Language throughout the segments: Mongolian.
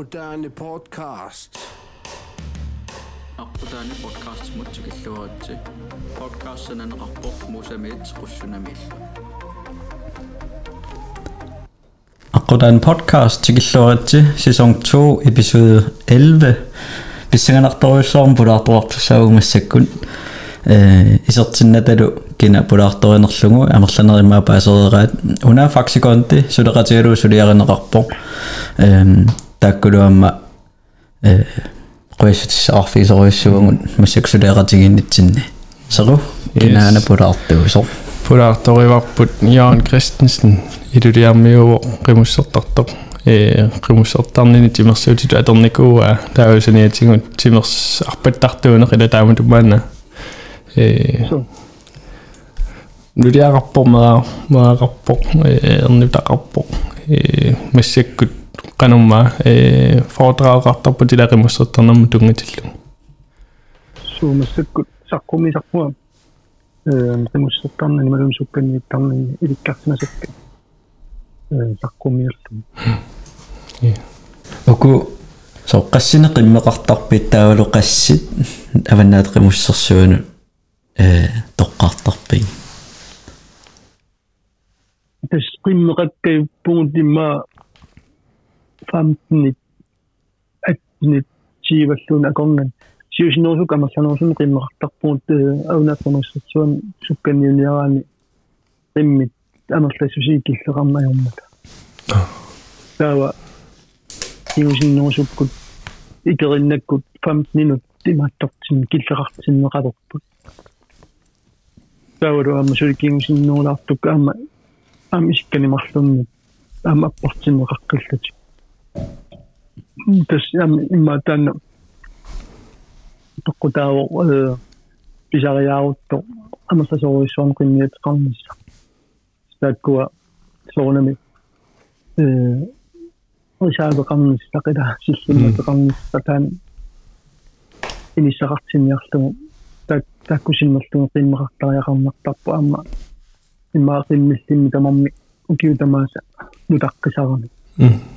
Akputani podcast. Akputani podcast mutsikilluaratsi. Podcast sananaqarpoq musamiit qussunamillu. Akkudan podcast tikilluaratsi sæson 2 episode 11 писсаганарторюссуарм пулаартуартусаагумассаккун э исертиннаталу кина пулаарторинерлугу амерланеримаа паасерераат уна факсиконти сулеқатигалу сулиаринеқарпо э таккулуамма э qoissutissаарфисориуссугун массаксулеқатигиннитсинни серу кинаана пулаартуусо пулаарториварпут Яан Кристенсен илулиармиуво qimуссертартоқ э qimуссертарнини тимерсуутиту атерникууа таавасаниатигут тимерс арпаттартуунеқ ила тааматумаана э нудиараппо маа маагаппо э эрнутақарпо э массаккут qanumma э фордраагартарпу тилақимуссертарнамму тунгатиллу суумассаккут саққумисарпуа э qimуссертарнани малум сукканниттарнани иликкарсимасакка э саққумиерлу уку соққассина қиммеқартарпит таавалу qaссит аваннаат қимуссерсуану э тоққартарпи тас qimmeqakkay пунгутимма 15 атнит чиваллуна акорнан сиусинерсук амерланерсун qimmeqartarpuut аунааққунерсэрсуан сукканниуниараани qimмит амерлассуси киллеқарнаёрмата таава сиусиннерсуккут икериннаккут 15 минут тимааттортин киллеқартиннеқалерпут таавалу аама суликингусиннерлаартук аама аама исикканимарлунни аама аппартиннеқаққиллати тас аама имма таана тоққутааво э писариаарутто амерласоруиссуарн қинниатеқарнисса стаккуа соонами э осаабеқарнissaqila силлимматеқарнисса таан инissaqartiniarlugu так таккусиннерлугу қиммеқартариақарнартарпу аама иммаақиммиллимми тамарми укиутамааса нутаққисарами э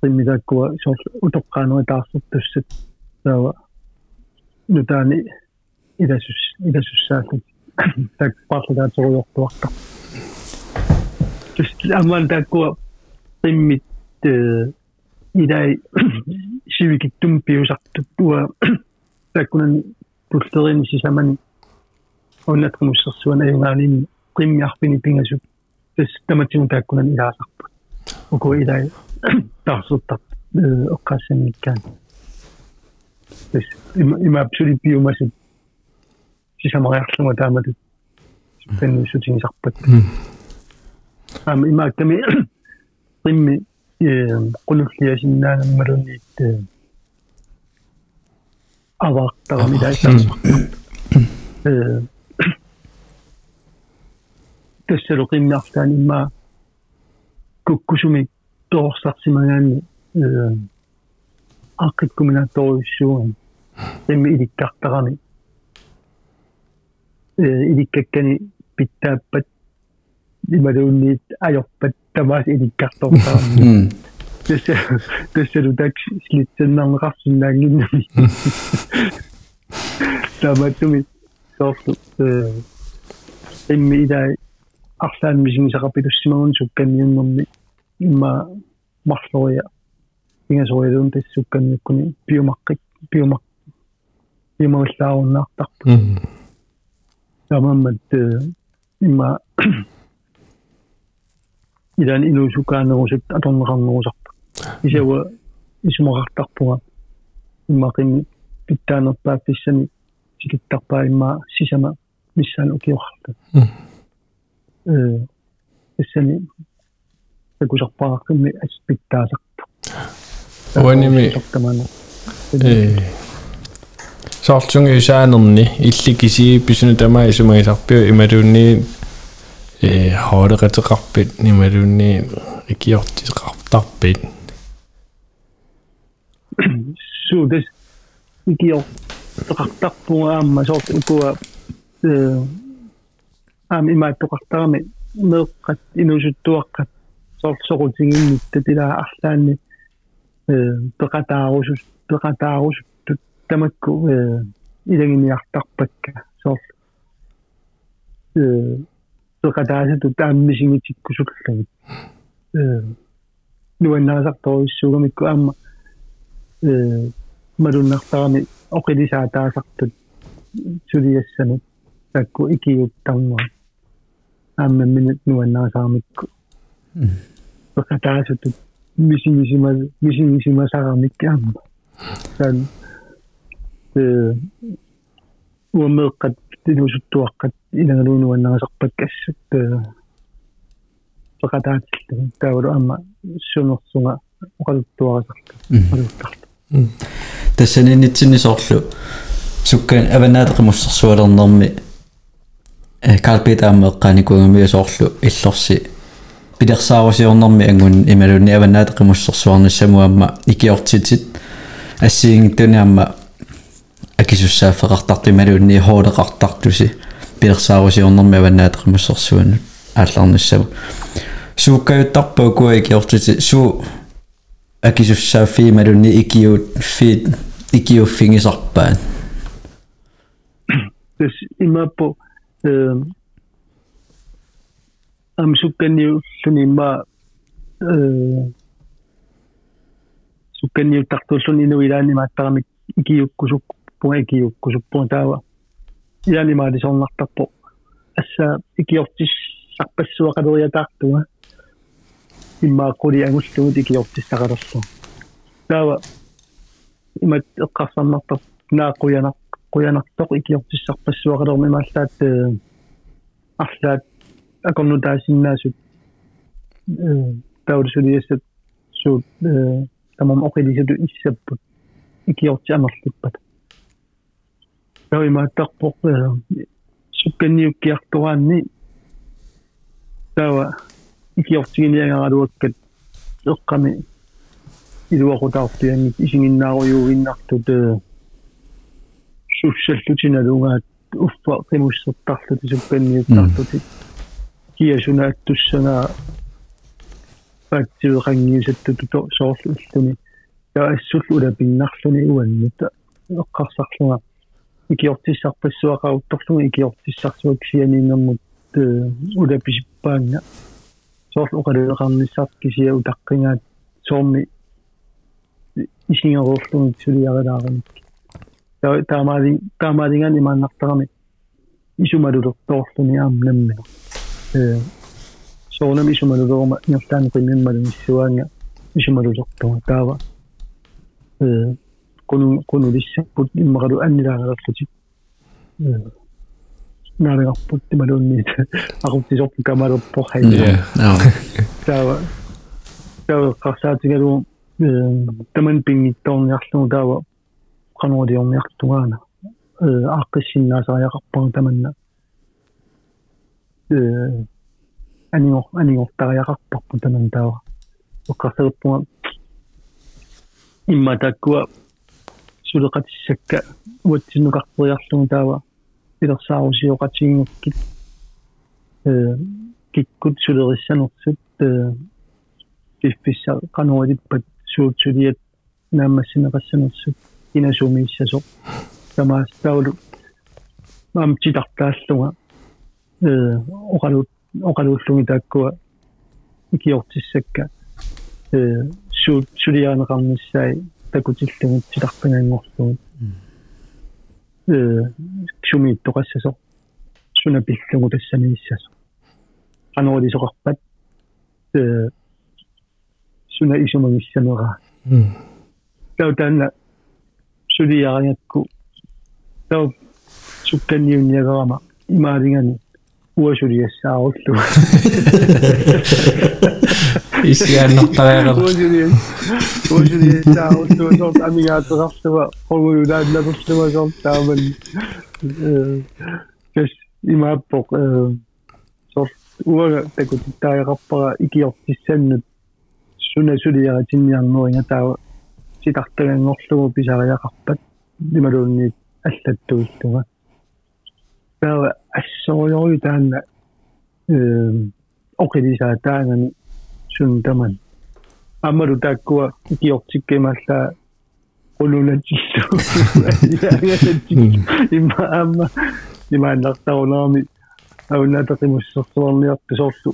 qimmitakkuva soll utoqqaanuitaarsup tussat taava nutaani ilasus ilasussaalluk tak parlutaatsorujortuarta just amman takkuva qimmit ilai sivikittum piusartut tua takkunan pullerini sisamani unnatqumussersuan ajungaanini qimmiarpini pingasup tämä tamatigun taakkunan ilaasarput амман таккуа qimмит э идай сивикиттум пиусартут уа таккунан пултерини сисамани оннатқумуссерсуана аюнгаанин qimmiarpini pingasuk тас таматсигун тааккунан илаасарпут уку идай таарсуттар э оққассаниккаан тас има има абсолют биомасит сисамариарлуга таамату пеннисутинисарпат ам има ками qimmi qululliasinnaanammalunniit avaaqtarami taassaarsu э тассалу qimmiartaan имма куккусуми тоорсарсимагаани э аққиккуминаатторуйссууган qimmi иликкартарами э иликкаккани питтааппат ималуунниит ajorpat тамаас иликкарторсарами tässä tässä tax slitsennaanqarsinnaanginnami tamatumi soortu э имми идай арлаан мисигисақарпитуссимагун сукканниуннэрми имма марлориа ингасориалуун тассукканниуккуни пиумаққик пиумақ пиумавиллааруннаартарпу тамаммат имма идан инуусукаанерусут аторнеқарнерусарпа исауа исумақартарпуга иммақимми питтаанерпааффиссами сикиттарпаа имма сисама миссаан укиорхарта э эссани такусарпааққимми аспиттаасарпу уаними э. Саартунги саанерни илликиси писуну тамаа исумагисарпиу ималуунни э хоолеқатеқарпит нималуунни икиортисеқартарпит суудас икиор тоқартарпуга аама соорт укуа э аами имааттоқартарами меэққат инусуттуаққат сорсорутингиннитта тила арлаанни э пекатаарусус пекатаарусут тамакку э илангиниартарпакка сорс э пекатаасату тааммисингитиккусуллагит э нуаннаасарториссуугамикку аама э малуннартарами оқилисаатаасартут сулиассанут такку икиуттарма аама минут нуаннаасарамикку пекатаасатут мисимисима мисимисимасарамик аама сан э уамеэккат тилусуттуаққат илагалуунуаннерасарпак ассут э пекатаатиллу таавалу аама сунерсунга оқалуттуарасарта алуттарта тассанинитсинисоорлу суккан аванаатеқимуссерсуалернэрми э калпитаамеэққааникунгами соорлу иллорси пилерсаарусиорнэрми ангун ималуни аванаатеқимуссерсуарниссамуамма икиортитит. Ассиингтуниамма акисуссааффеқартарту ималуни хоолеқартартуси пилерсаарусиорнэрми аванаатеқимуссерсуанут аалларниссаву сууккаюттарпаа куа икиортити. Суу акисуссааффи ималуни икиут фит икиуффигисарпаан тас имаппо э икиуккусук пуа икиуккусуппуа таава яани маали сорнартарпо асса икиортис сарпассуақалериатаартуга иммааққули агуллугут икиортиссақалерлу таава имат эққарсарнартар нааққуянақ қуянартоқ икиортиссарпассуақалерми мааллаат э арлаат акорнутаасиннаасут э таурсулиассат суут э тамам оқилисату иссаппут икиортиамерлиппат таимааттарпоқ э сукканниуккиартураанни таава икиортигиниагаалуаккат эққами илуақутаартианги исигиннааруйуугиннартут э суссаллутиналунгаат уффа қимуссертарлути сукканниуттартути киасунааттуссана паттиуқангиусаттуту соорлуллуни таа ассуллу улапиннарлуни уаннута эққарсарлунга икиортиссарпассуақаутторлуга икиортиссарсуак сианиннэрмут улаписиппаанга соорлу оқалуеқарниссарт кисия утаққингаат соорми исингеруорлугит сулиарилаарамик таа таамаали таамаалингани мааннартарами исумалулертоорлуни аамнаммина э соонами исумалулерма нертаани qimmimmалу иссуаанга исумалулертоо таава э куну кунулиссаппут иммакалу аннилаагалерлутик э нарагарпут тималуунниит акуттисорпу камалерпо хайя таава таава qarsaatigalu таман пингитторниарлугу таава qanуудиорниартугаана э ааққиссиннаасариақарпару таманна э аниго анингортариақарпарпу таман таава оққарсерпуга имма таккуа сулеқатиссакка уатсиннуқарпериарлугу таава илерсаарусиоқатингуккит э киккут сулериссанерсут э пиффисса qanуадиппат суутсулиат наамассинеқассанерсут инасумииссасо тамаас таулу маамтитартааллуга э оқалу оқалууллуги тааккуа икиортиссакка э суут сулиаанеқарниссаи такутиллугут титарпингаангорлугут э сумииттоқассасо суна пиллугу тассамииссасо qanуадисоқарпат э суна исумагиссанера таутаанна сулиариакку тау сукканниунниагарама имаалингани уасулиассааруллу исианнартариагер уасулиассааруллу сорт амигаатерарлуга қогулулааллакурлуга сорт тааман э кэс имааппоқ э сорт уага такутиттаариақарпара икиортиссаннут суна сулиаратинниарнуинга таава ситартагангорлугу писариақарпат ималуунни аллаттуиллуга таава ассориори таанна э оқилисаатаангани sun taman amaru takkua kiortikkimalла qulunatsillu imma amma имааннартарунерми аунатақимуссэрсуарниартусорлу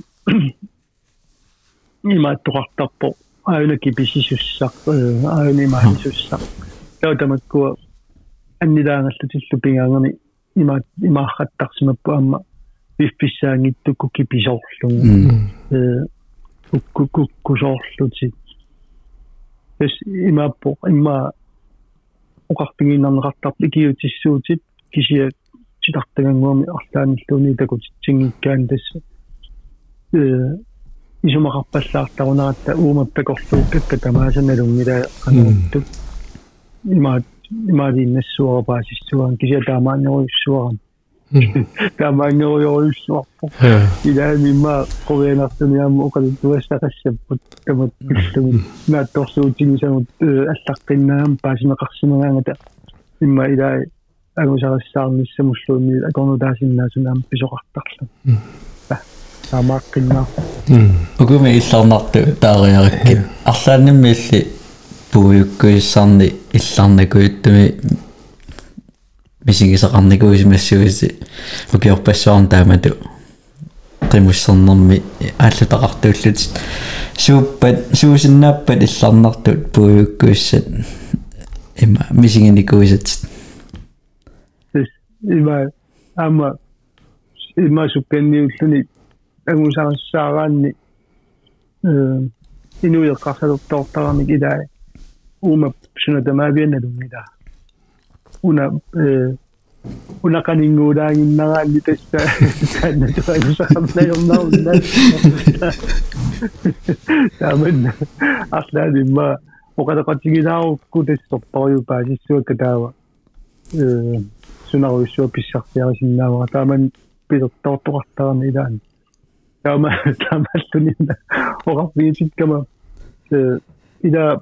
имааттоқартарпо аюна киписисуссақ аюна имаанисуссақ таутамаккуа аннилаангаллутиллу пингаангани има имаахаттарсимаппу амма пиффиссаангиттукку киписоорлугу э уккуккусоорлути эс имааппо имма оқарпигиннарнеқартарп икиутиссуутит кисия читартагангуами арлааниллууни такутитсингиккаан тасса э исумақарпаллаартарунератта уумаппакорлууккакка тамаасаналунгила канаруттут имаат имаадиннассуарапаасиссуаан кися таамааннеруйуссуарам таамааннеруйуруйуссуарпо илаамимма қовианартуниаама оқалуттуассақассаппут тамат пиллуми наатторсуутигисамут аллаққиннаам паасимеқарсимагаангата имма илаа агусарассаарниссамуллуунни акорнутаасиннаасунаам писоқартарлу таамааққиннаа угуми илларнарту таариаракки арлааннимми илли пуйуккуиссарни илларнакуиттуми мисигисақарникуисимассуиси укиорпассуарн таамату qimуссернэрми ааллутақартууллут сууппат суусиннааппат илларнартут пуйуккуиссат има мисигиникуисат има ама има сукканниуллуни агусарассаараанни э инуиэққарсалуттоортарамик илаа uma persona da bene duvida una eh, una kaningura inna ni testa tan to sabna yom na. Unna tamen asla dimma وقد قد تجداو كودس تطوي باجي سو كداوا سنغو سو بيشارتيا سنا وتامن بيتطو تطو ميدان تامن تامن تنين وقف بيجي كما إذا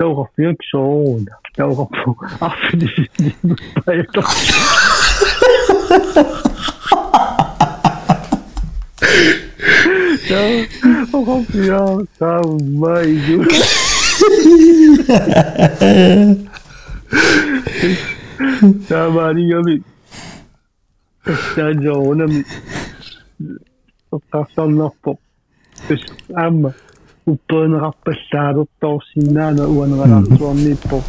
teurafilki soda. Teurapu apelsinipäivä. Teurafia sammaisu. Samariomi. Stajoonami. Tasannappo. Ämmä. Уппоонеқарпаллаалерторсиннаана уанералаарсуарниппо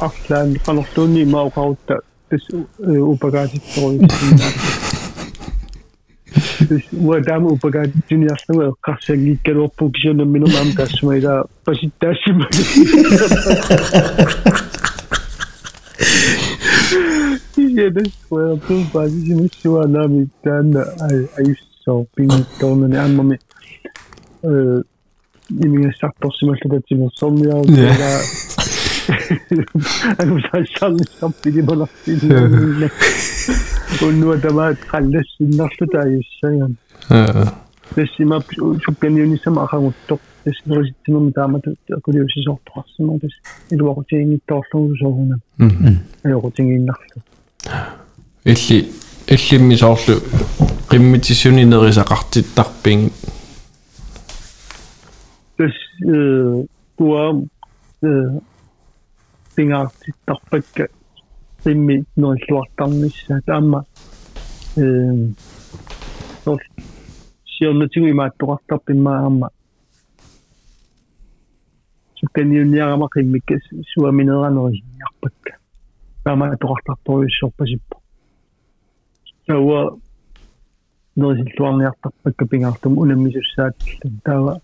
арлаан қанерлуунни маоқарутта тас упагаатитторуйссиннаа тас уатаама упагаатитсуниарлуга эққарсаггиккалуарпу кисунамминернаам кассумайда паситтаассима Jedes Mal zum Beispiel mit so einer mit dann ein so bin dann eine andere mit äh имига сартторсималлутатсимер сормиа кала агусааллаарни сарпиги балартилла уннуа тамаат қаллассиннарлута аюссаган тессима сукканиунисама ахагуттоқ тессинериситсимами таамату акулиусисоортоқарсима тес илуақутигингиттоорлугу сооруна аёқутигииннарлу илли иллимми соорлу qimmitissuninerisaqartittарпиги тас э туа э пингаартиттарпакка имми ноиллуартарнisса таама э сор сиорнатигу имааттоқартарпимма аама сукканиуниарама қиммикка суаминеранерисиарпакка таама тоқартарторюссорпасиппо тауа нерисиллуарниартарпакка пингаартум унаммисуссаатиллу. Таава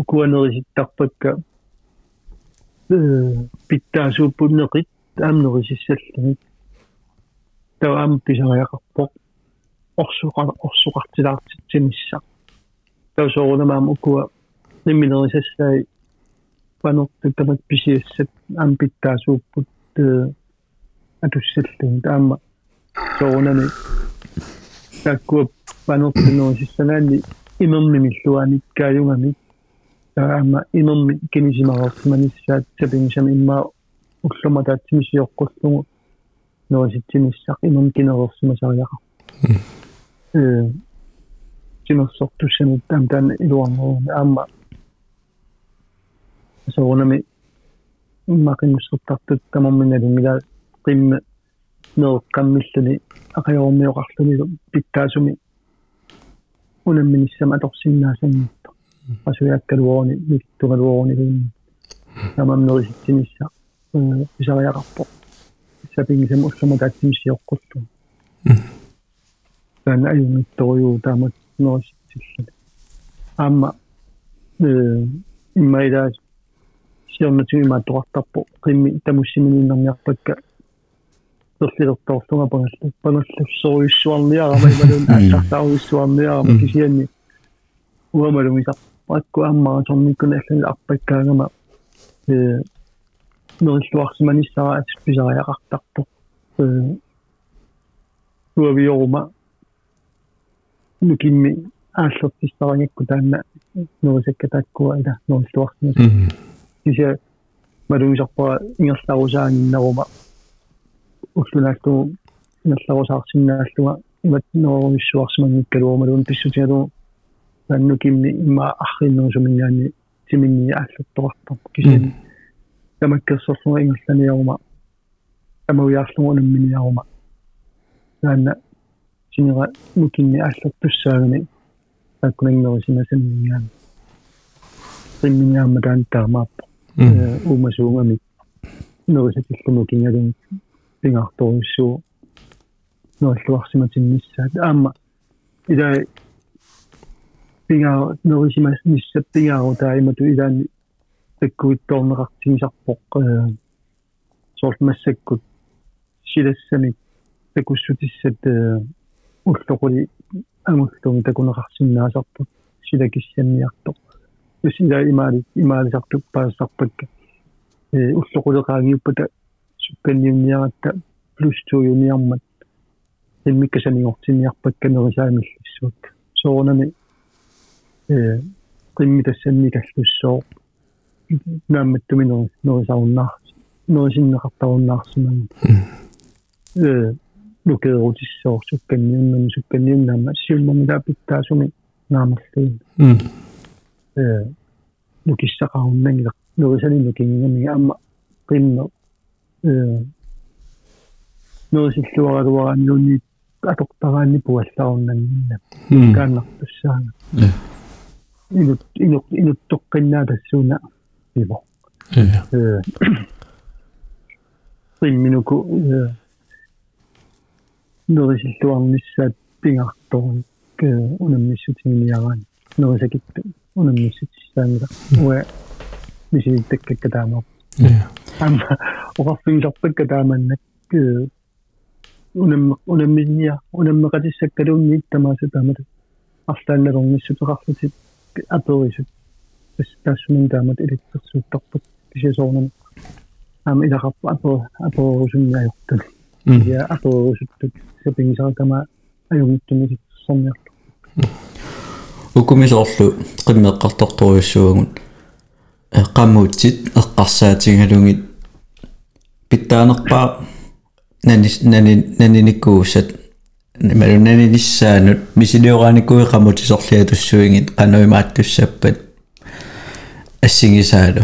укуанериситтарпакка э питтаасууппуннеқит аамнерисиссаллагит таа аам писариақарпоқ орсуқар орсуқартилаартитсимисса таусоорунамаам укуа нимминерисассаи панортутамат писиассат аам питтаасууппут э атуссаллун таама соорунами. Таккуа панортунерисассанаани имермимиллуани кааюнгами таама имерми кинисимароорсиманиссаат сапингсами имма уллума таатсимисиоққуллугу нуаситсимиссақ имерми кинерерсимасариаqa э кинерсортуссанут таам таана илуарнерууми аама соонами макинуссертартут тамамминали мила qimma neeqqammilluni aqayormiоqarluni pittaasumi unamminissama atorsinnaasannitto qasuyaakkaluoruni mittugaluoruni luunni tamamnerisitsinissa pisariaqarpo sapingisam ulluma taatsimisioqqullu таана аюнгитторюу таамат нериситсиллани аама э иммайдаас сиорнатуи мааттоқартарпо қимми тамуссимининнэрниарпакка серлилерторлунга пангаллу пангаллуссоруйссуарниарама ималун ассартааруйссуарниарама кисианни уамалумиса пакку аммаа сорниккуна аллани арпаккаагама э нериллуарсиманиссара атисписариақартарпо э уавиорума нукимми ааллертиссарангакку таанна нуусаккатааккуа ила нуиллуарсимас кися малумисарпара ингерларусаангиннарума уллунаалту ингерларусаарсиннааллуга имат норумиссуарсимангиккалуумалуун писсутигалу таанну кимми имма арриннерусумингаани тиминни ааллертоқартар кисин тамаккерсорлуга ингерланиарума тамауяарлугу намминиарума таанна синера мукинни ааллертуссаагами таккунангерусимасаммингаани римминиаама таантаамааппо уумасуунгами нерисатиллуму кингалун пингарторуссуу нерлуарсиматиннissaат аама ила пингаа нерисимас ниссат пингаару таимату илаани таккуитторнеқартимисарпоқ э сорт-массаккут силассами такуссутиссат э уллоқули амуллуми такунеқарсинаасарпут силакиссанниарто сила имаали имаалисартуп паассарпакка э уллоқулеқаангиуппата сукканниунниаратта плюс 2 юниармат иммиккасанингортинниарпакка нерисаамиллиссуут соорнами э qimmitassanni kallussoo наамматтуми нерисаруннаар нерисиннеқартаруннаарсиман э лукеерутиссоо сукканниуннами сукканниуннаама сиуммами таапиттаасуми наамерлуин э лукиссақаруннангила нерисанинну кингами аама qimmo э нерисиллуаралуарааннуунни атортараанни пуалларуннаннина кааннартуссаана инут инут инуттоққиннаа тассууна иво э. Qimminuku нерисиллуарнissaат пингартор э унаммиссутингиараани нерисакитту унаммиссутиссаангила уа миситтаккакка таамаа амма оқарфингиларпакка тааманнак э унам унамминниа унаммеқатиссаккалуунни тамааса таамата арлаанналорниссутеқарлутит аперисут тассумин таамат илитсерсууттарпут кисисоорнам ам илақарпа апо апорусунниаёрту я апорусуттут сапингисаратама аюнгиттуми сорниарлу укумисоорлу qimmeqqartortoriussuugun эққаммуутсит эққарсаатингалугит питтаанерпаа нани нани наниниккуусат малунанинissаанут мисилиораникуи qamutisorliatussуингит qanуимааттуссаппат ассигисаалу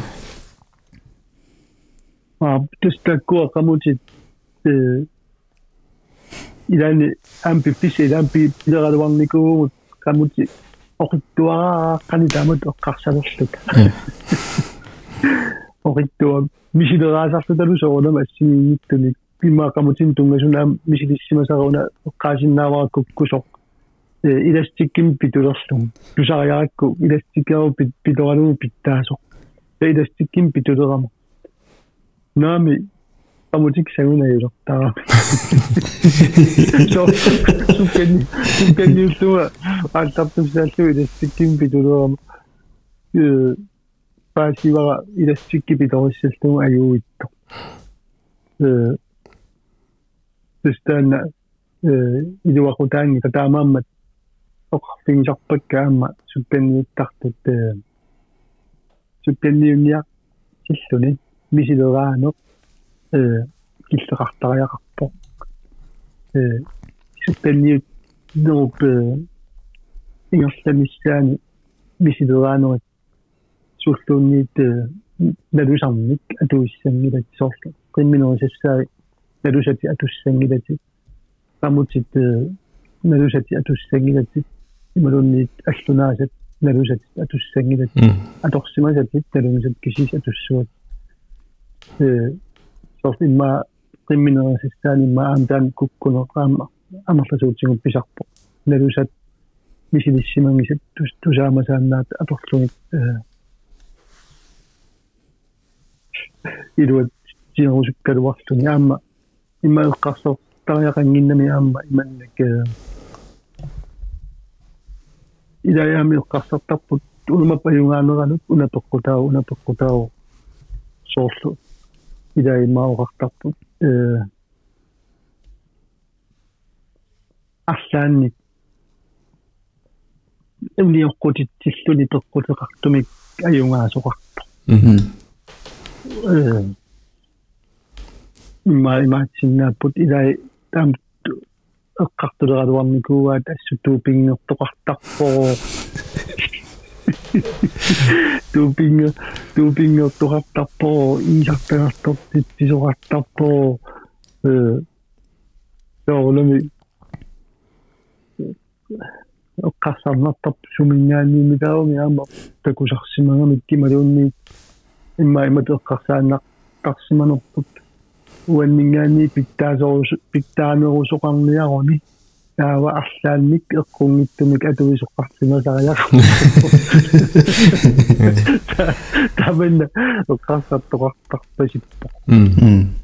а тустаккуа qamutит э илани ампи писи ампи пилераluarникуугут qamути оқиттуараа qanitaamut эққарсалерлук оқиттуа мисилераасарлуталу соорнама ассигииттуник pima kamutin tunga suna misiri sima saka una kasin nawa kusok e, ilastik kim pitulorsung tusaka yakku ilastik yao pitoranung pitasok e, ilastik kim pituloramo nami kamutik sanguna yusok tarami so sukeni sukeni yusunga altaptum sasyo ilastik kim pituloramo e, pasiwaka ilastik kim pitoranung ayuwitok тустаана э илуақутаанги татаамааммат оқарфигисарпаккаама суккенниуттартут э суккенниунниа силлуни мисилераанеқ э киллеқартариақарпо э суккенниут нууп э ингерланissaани мисилераанерит суллуунниит э налусарник nadusati atusisengi lati pamutit nadusati atusisengi lati imaluni asluna aset nadusati atusisengi lati atoksima satit nadunusat kisis atussuot soft imma qimminera sissaan imma aamtaan kukkuno qaama amarlasuutsingut pisarpo nadusat misilissimangisat tusaamasaannaat atorlungit iluat siinä on sykkäily vastuun ja имаэққарсо тариақангиннами аама иманнак илаяами эққарсартарпут унумаппаюнгаанеранут унапеққутаа унапеққутаа соорлу. Илаимаоқартарпут э арлаанник эмниоққутитсиллуни пеққутеқартумик аюнгаасоқарпо э имма имаатсиннааппут илай таам эққартулераруарникууаат ассутуупингертоқартарпоо тупинг тупингертоқартарпоо иисартагартортит писоқартарпоо э соолами эққарсарнартарп сумингаанниимитаауми аама такусарсимагамик кималуунни имма имат эққарсааннақ тарсиманерпут уаннингаани питтаасорус питтаанерусоқарниарони таава арлаанник эққунгиттумик атуисоққарсимасариақ тавенна эққарсартоқартарпасиппо м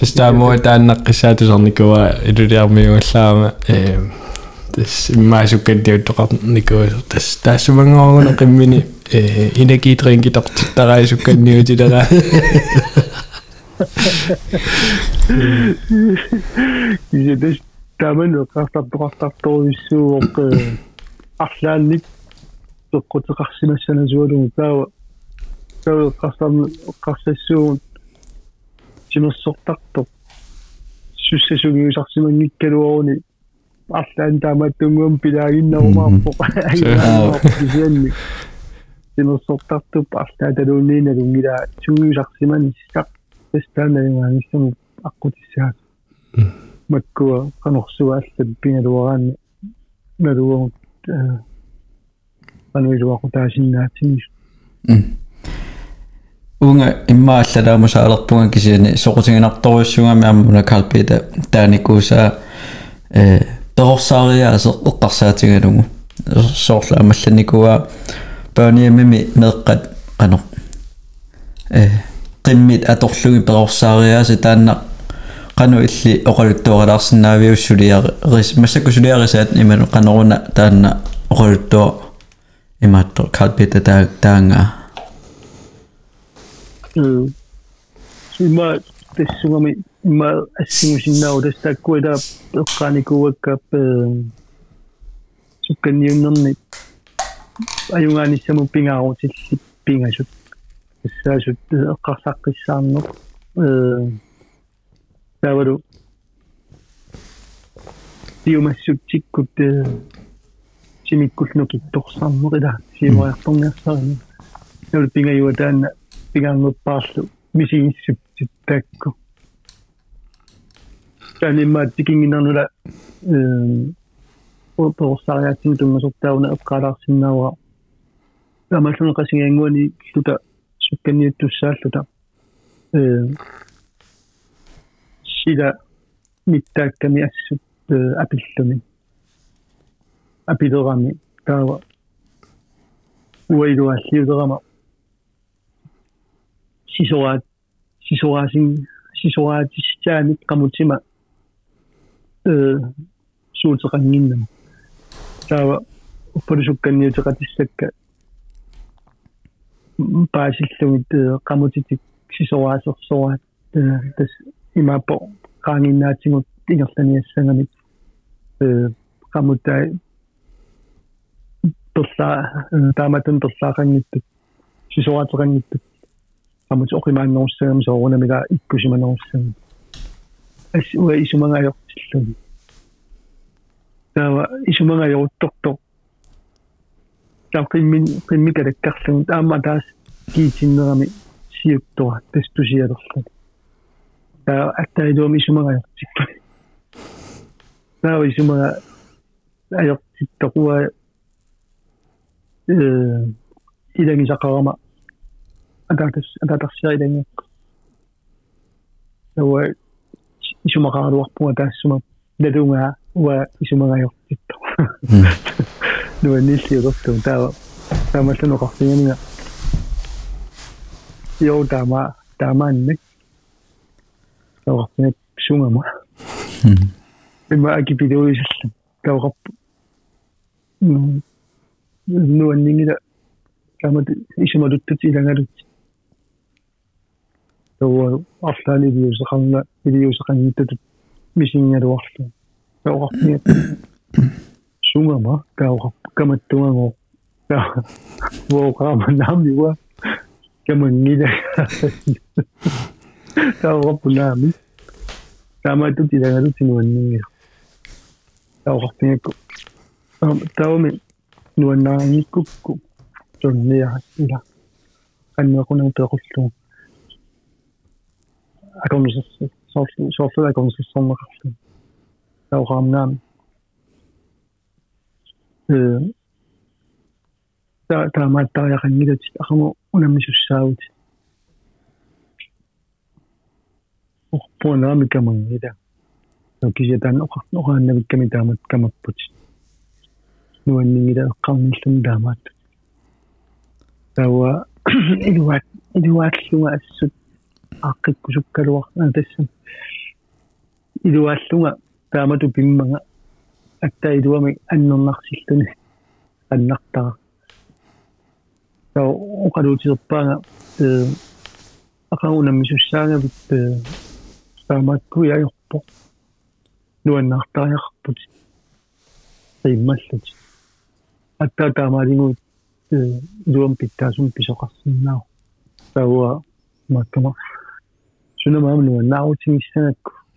Систамо тааннаққисаатусарникуа илулиармиугаллаама э тас иммаасуккаттиуттоқарникуа тас таассумангооргуна қиммини э قديش الثمن وكاسة بلاصة طويسو وك أحلان لك قلت لك أختي مثلا زوالو نتا تا قاسة قاسة سو تيما السوق تقطو شو شو شو جوج أختي ما نيكل ووني أحلان تا ما تنوم بلاغينا وما فوق تيما السوق تقطو أحلان تا لونينا لونينا شو جوج أختي ما نيكل сисақ тестаанаингаангиссаму аққутиссаат маккуа канорсуа аллат пингалуараани налуагут ануилуақутаасиннаатсини унга иммааллалаамусаалерпунга кисиани соқутингинарторуссунгами аммуна калпита тааникууса э торсаариаасо эққарсаатингалугу соорла амалланикуа børniemimi meqqat qano э qimmit atorlugi perorsaariaasi taanna qanu illi oqaluttuaqalaarsinnaavиуссулиари рис массакусулиариsaat иману qanoruna taanna oqaluttua имааттор калпита таа таанга. Има тессугами има ассимусиннау тастаккуила эққааникууаккаап сукканниуннерни аюнганиссаму пингаарутилли пингасут тассаасут эққарсаққиссаарнеқ э тавару. Диумассутсиккут э симиккулнукитторсаарнеқила симоярторниарсаарни нул пингаюатаана пингаарнерпаарлу мисигиссуттакку танимма тикингинернула э оперсариатсин тунгасортауна эққалаарсиннаауа амаллунеқасигиангуани лута kanniuttussaalluta ee sila mittaakkami assut apillumi apilerami taawa uailualliulerama sisoraat sisoraasin sisoraatistaanit qamutima ee suulteqanginnam taawa uppolusukkanniuteqatissakka 빠질성이드 까무지직 시소와서 소와 이마포 강이나 친구 띵었더니 생각이 그 까무다 도사 다마튼 도사간 있듯 시소와서간 있듯 까무지 오기만 놓으면 저오나미가 입구시만 놓으면 왜 이슈만 아요 실로 나 이슈만 아요 똑똑 таа qimmin qimmikалаккарлугу таама таас киитиннерами сиуттора тастусиалерлат таа аттаидуами исумангаajortikka таава исумага ajortittoqua э илангисақарама ататас ататарсиа илангакку тава исумақаруарпуга таассума налунгаа уа исумагаajortitto нуа ниллиугорту таа таамаллунеқарсиганига йоо таама таамаанник таақарсинак сунгама имма акипидуисалла таақарп нуаннингила таамат исумалуттут илагалут тоо sunga ma ka kama tunga ngo ka wo ka ma nam ni wa ka ma ni da ka wo pu na mi ka ma tu ti da ga tu ti no ni ka wo ti ko ta o me no na ni ku ku to ne ya ila kan no ko na to ko tu a kom so so so da kom so so ma ka wo ka ma nam た、たまったやかにみだち、あかも、おなみしゅしゃうち。おぽなみかもにだ。のきじたのか、のかんなみかみたまかまっぽち。のわにみだ、かんにすんだまっ。だわ、いるわ、いるわ、きわ、すっ。あかくじゅっかるわ、なんです。いるわ、すんが、たまとびんまが。التائيد ومي أن النقص التنه النقطة. وقد قلت لبانا آه، أقاونا مش الشارع بت آه، سامات كويا يخبو لو أن أخطاء يخبو طيب مثلت حتى تعمالين آه، دوام بيتاسون بيشقصنا فهو ما كما شنو ما عملوا نعود سنة.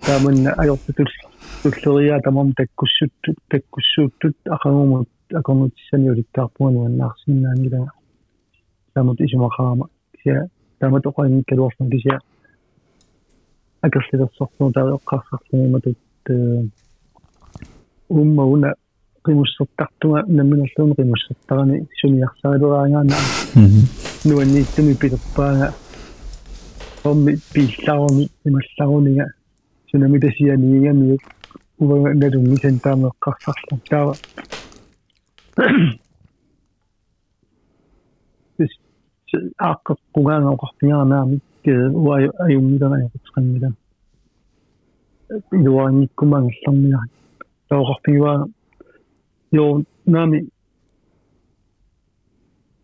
كامل أيضا أيوة، ترسل туллериа тамам таккуссуттут таккуссууттут ақагумут акорнутиссани улиттаарпуга нуаннаарсиннаангила таамат исумақарама кися таамат оқаингиккалуарфун кися акерлилерсорсуу таавеққарсарлугиматут умма уна qimmussерtартуга намминерлуун qimmussертарани суниарсарилераагаана нуаннииттуми пилерпаага омми пилларуми ималларунига сунами тасианиигами увага налумми сантаамеэккарсарлу таава тис ааққугаана оқарпиарнаами уа аюммилераниақутеқаннила илуарниккумаангерлармиара таоқарпигуаа joo nami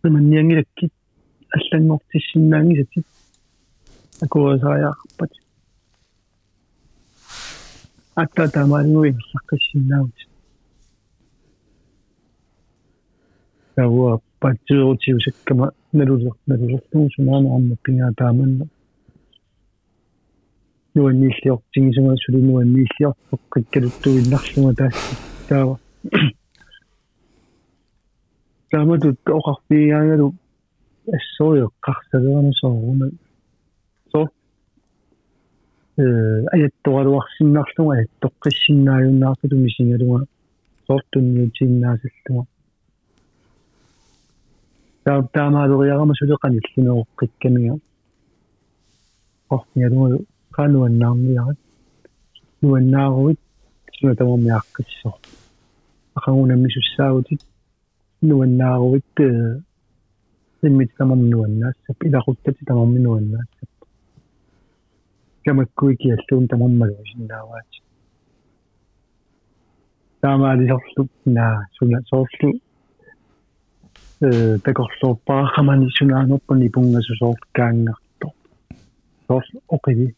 таманниангилаккит аллангортиссиннаангисати акуасааяарпат атта тамаангуи саққиссиннаавут тауа патсуутиусаккама налулер налулерлуу сунаана амма пингаа тааманна нуаннииллиортингисунга сулинуаннииллиорпоққиккалуттуиннарлунга таасси таава тааматут оқарпиаагалу ассориоққарсалерана сооруна со э аятторалуарсиннарлунга аттоққиссиннааюннаарту мисингалунга сортунниутииннаасаллунга таа таамаалориарама сулеқаниллунеоққиккамига орниалунга кануаннаарниарат нуаннааруит сунатамамиаққиссоо ақагунаммисуссаагутит нуаннааруит иммит тамам нуаннаассап илақуттати тамамми нуаннаассап камаккуикиаллуун тамаммалуусиннааваат таамаалисорлу наа суна соорлу э такорлууппаахамани сунаанерпани пунгасусооркаангартор соорлу оқиви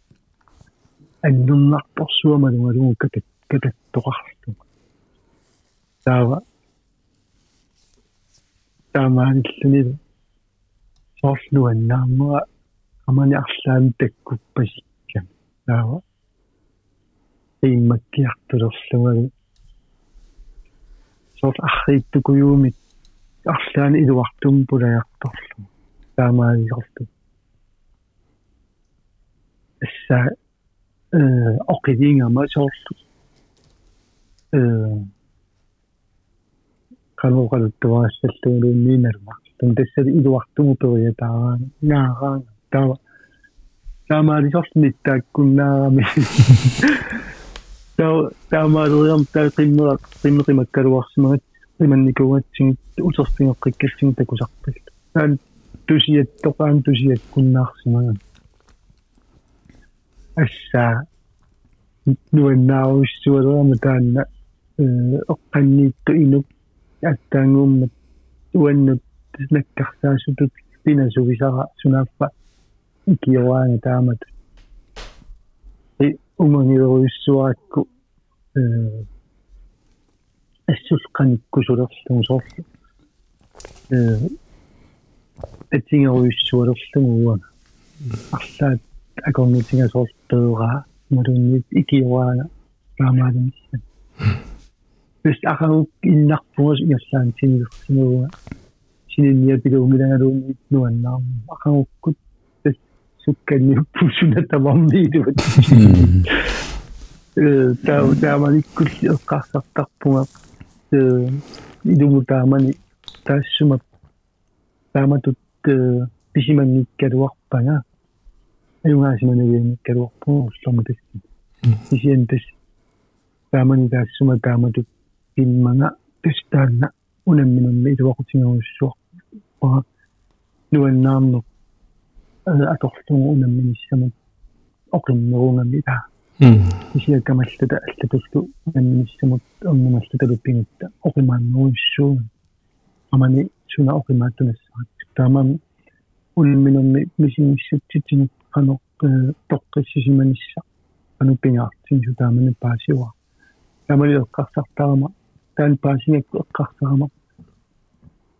аннернарпорсуамалунгалугу какат какаттоқарлу таава таамааллуни соорлу аннаамма амани арлаан قهوة يمك يحطلو في السواري صوت أخيتو كيومي أصلان إذا وقتم بلا يقتصل لا آه، ما يغفل الساعة أقدين ما شرط قالوا قالوا تواشل تولو مين المقصد تندسل إذا وقتم بلا يتعاني نعاني نعم. دعوة таамаалисорт тааккуннаарами таа таамаалериам таа qimmeqa qimmeqimakkaluarsimagат иманникугатсигит усерсингеққиккассин такусарпил таан тусиаттоқаан тусиаккуннаарсимага асса нуаннааруссуалерама таанна э оққанниитто инук аттаангууммат уаннут наккарсаасутут пинасувисара сунааффа икиораана таамат и умангилеруйссуаракку э ассулқаниккусулерлугу соорлу э атингеруйссуалерлугу арлаат акорнутинга соорлтуураа малуннит икиораана таамаалимисса бис ахаук иннарпугас иаллаан синилерсинуга сининниапилуунгилагалуунниит нуаннаарм ахауккут тас сукканниуппусуна тамармиилуат э таа тааманиккулли эққарсартарпуга э идуму таамани таассума тааматут э писиманниккалуарпага аюнгаасиманагиниккалуарпугу уллэрму тасси писиантас таамани таассума тааматут пиммага тустаанна унамминумми илуақутингеруссуар паа нуаннаарну аторлугу унамминиссамут оқиннерунгами таа исиаккамаллата аллатуллу унамминиссамут орнумаллаталуппингатта оқимааннеруссуу амани суна оқимааттунассаат таамам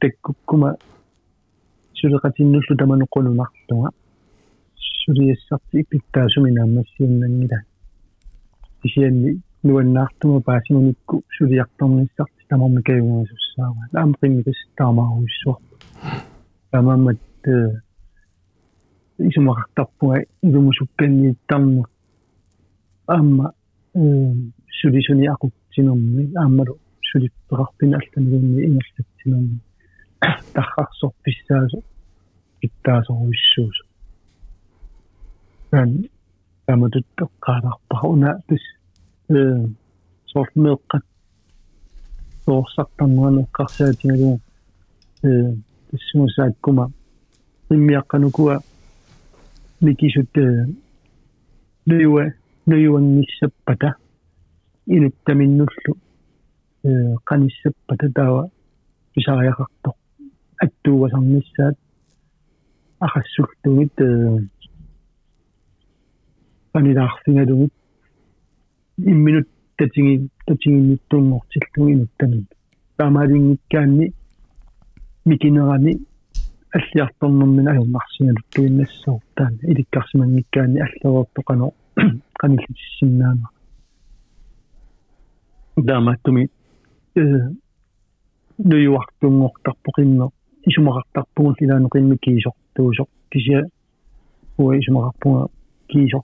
таккуккума сулеқатиннуллу таману қонунартуга сулиассарти питтаасуминаамассиуннангила исианни нуаннаартума паасимуникку сулиарторниссарти тамарми каюнгасуссаава аамқиммитас таамааруиссуарпу тамаммат э исумақартарпуга илумусукканнииттарму аама сулисуни ақутсинерми аамалу сулипперарпина алланилунни ингерлатсинерми таррарсор писсаасо иттаасоруиссуусу ан таматут тоққааларпара уна тус э сортмеэққат соорсартарнуана эққарсаатигалу э тассумусааккума иммиаққанукуа микисут нуйуа нуйуангиссаппата инуттаминнуллу э каниссаппата таава писариақарто аттуугасарниссаат ахассултугит э панилаарфингалугит имминут татинги татингинниттунгортиллуги инуттами таамаалингиккаанни микинерани аллиарторнэрмина аюрнарсигалуттуиннассоо таана иликкарсимангиккаани аллеруортоқано qanillissиннаама дааматтуми э нуйуартунгортарпоқинно исумақартарпугу илаанеқимми киисортуусоқ кися уа исумақарпуга киисор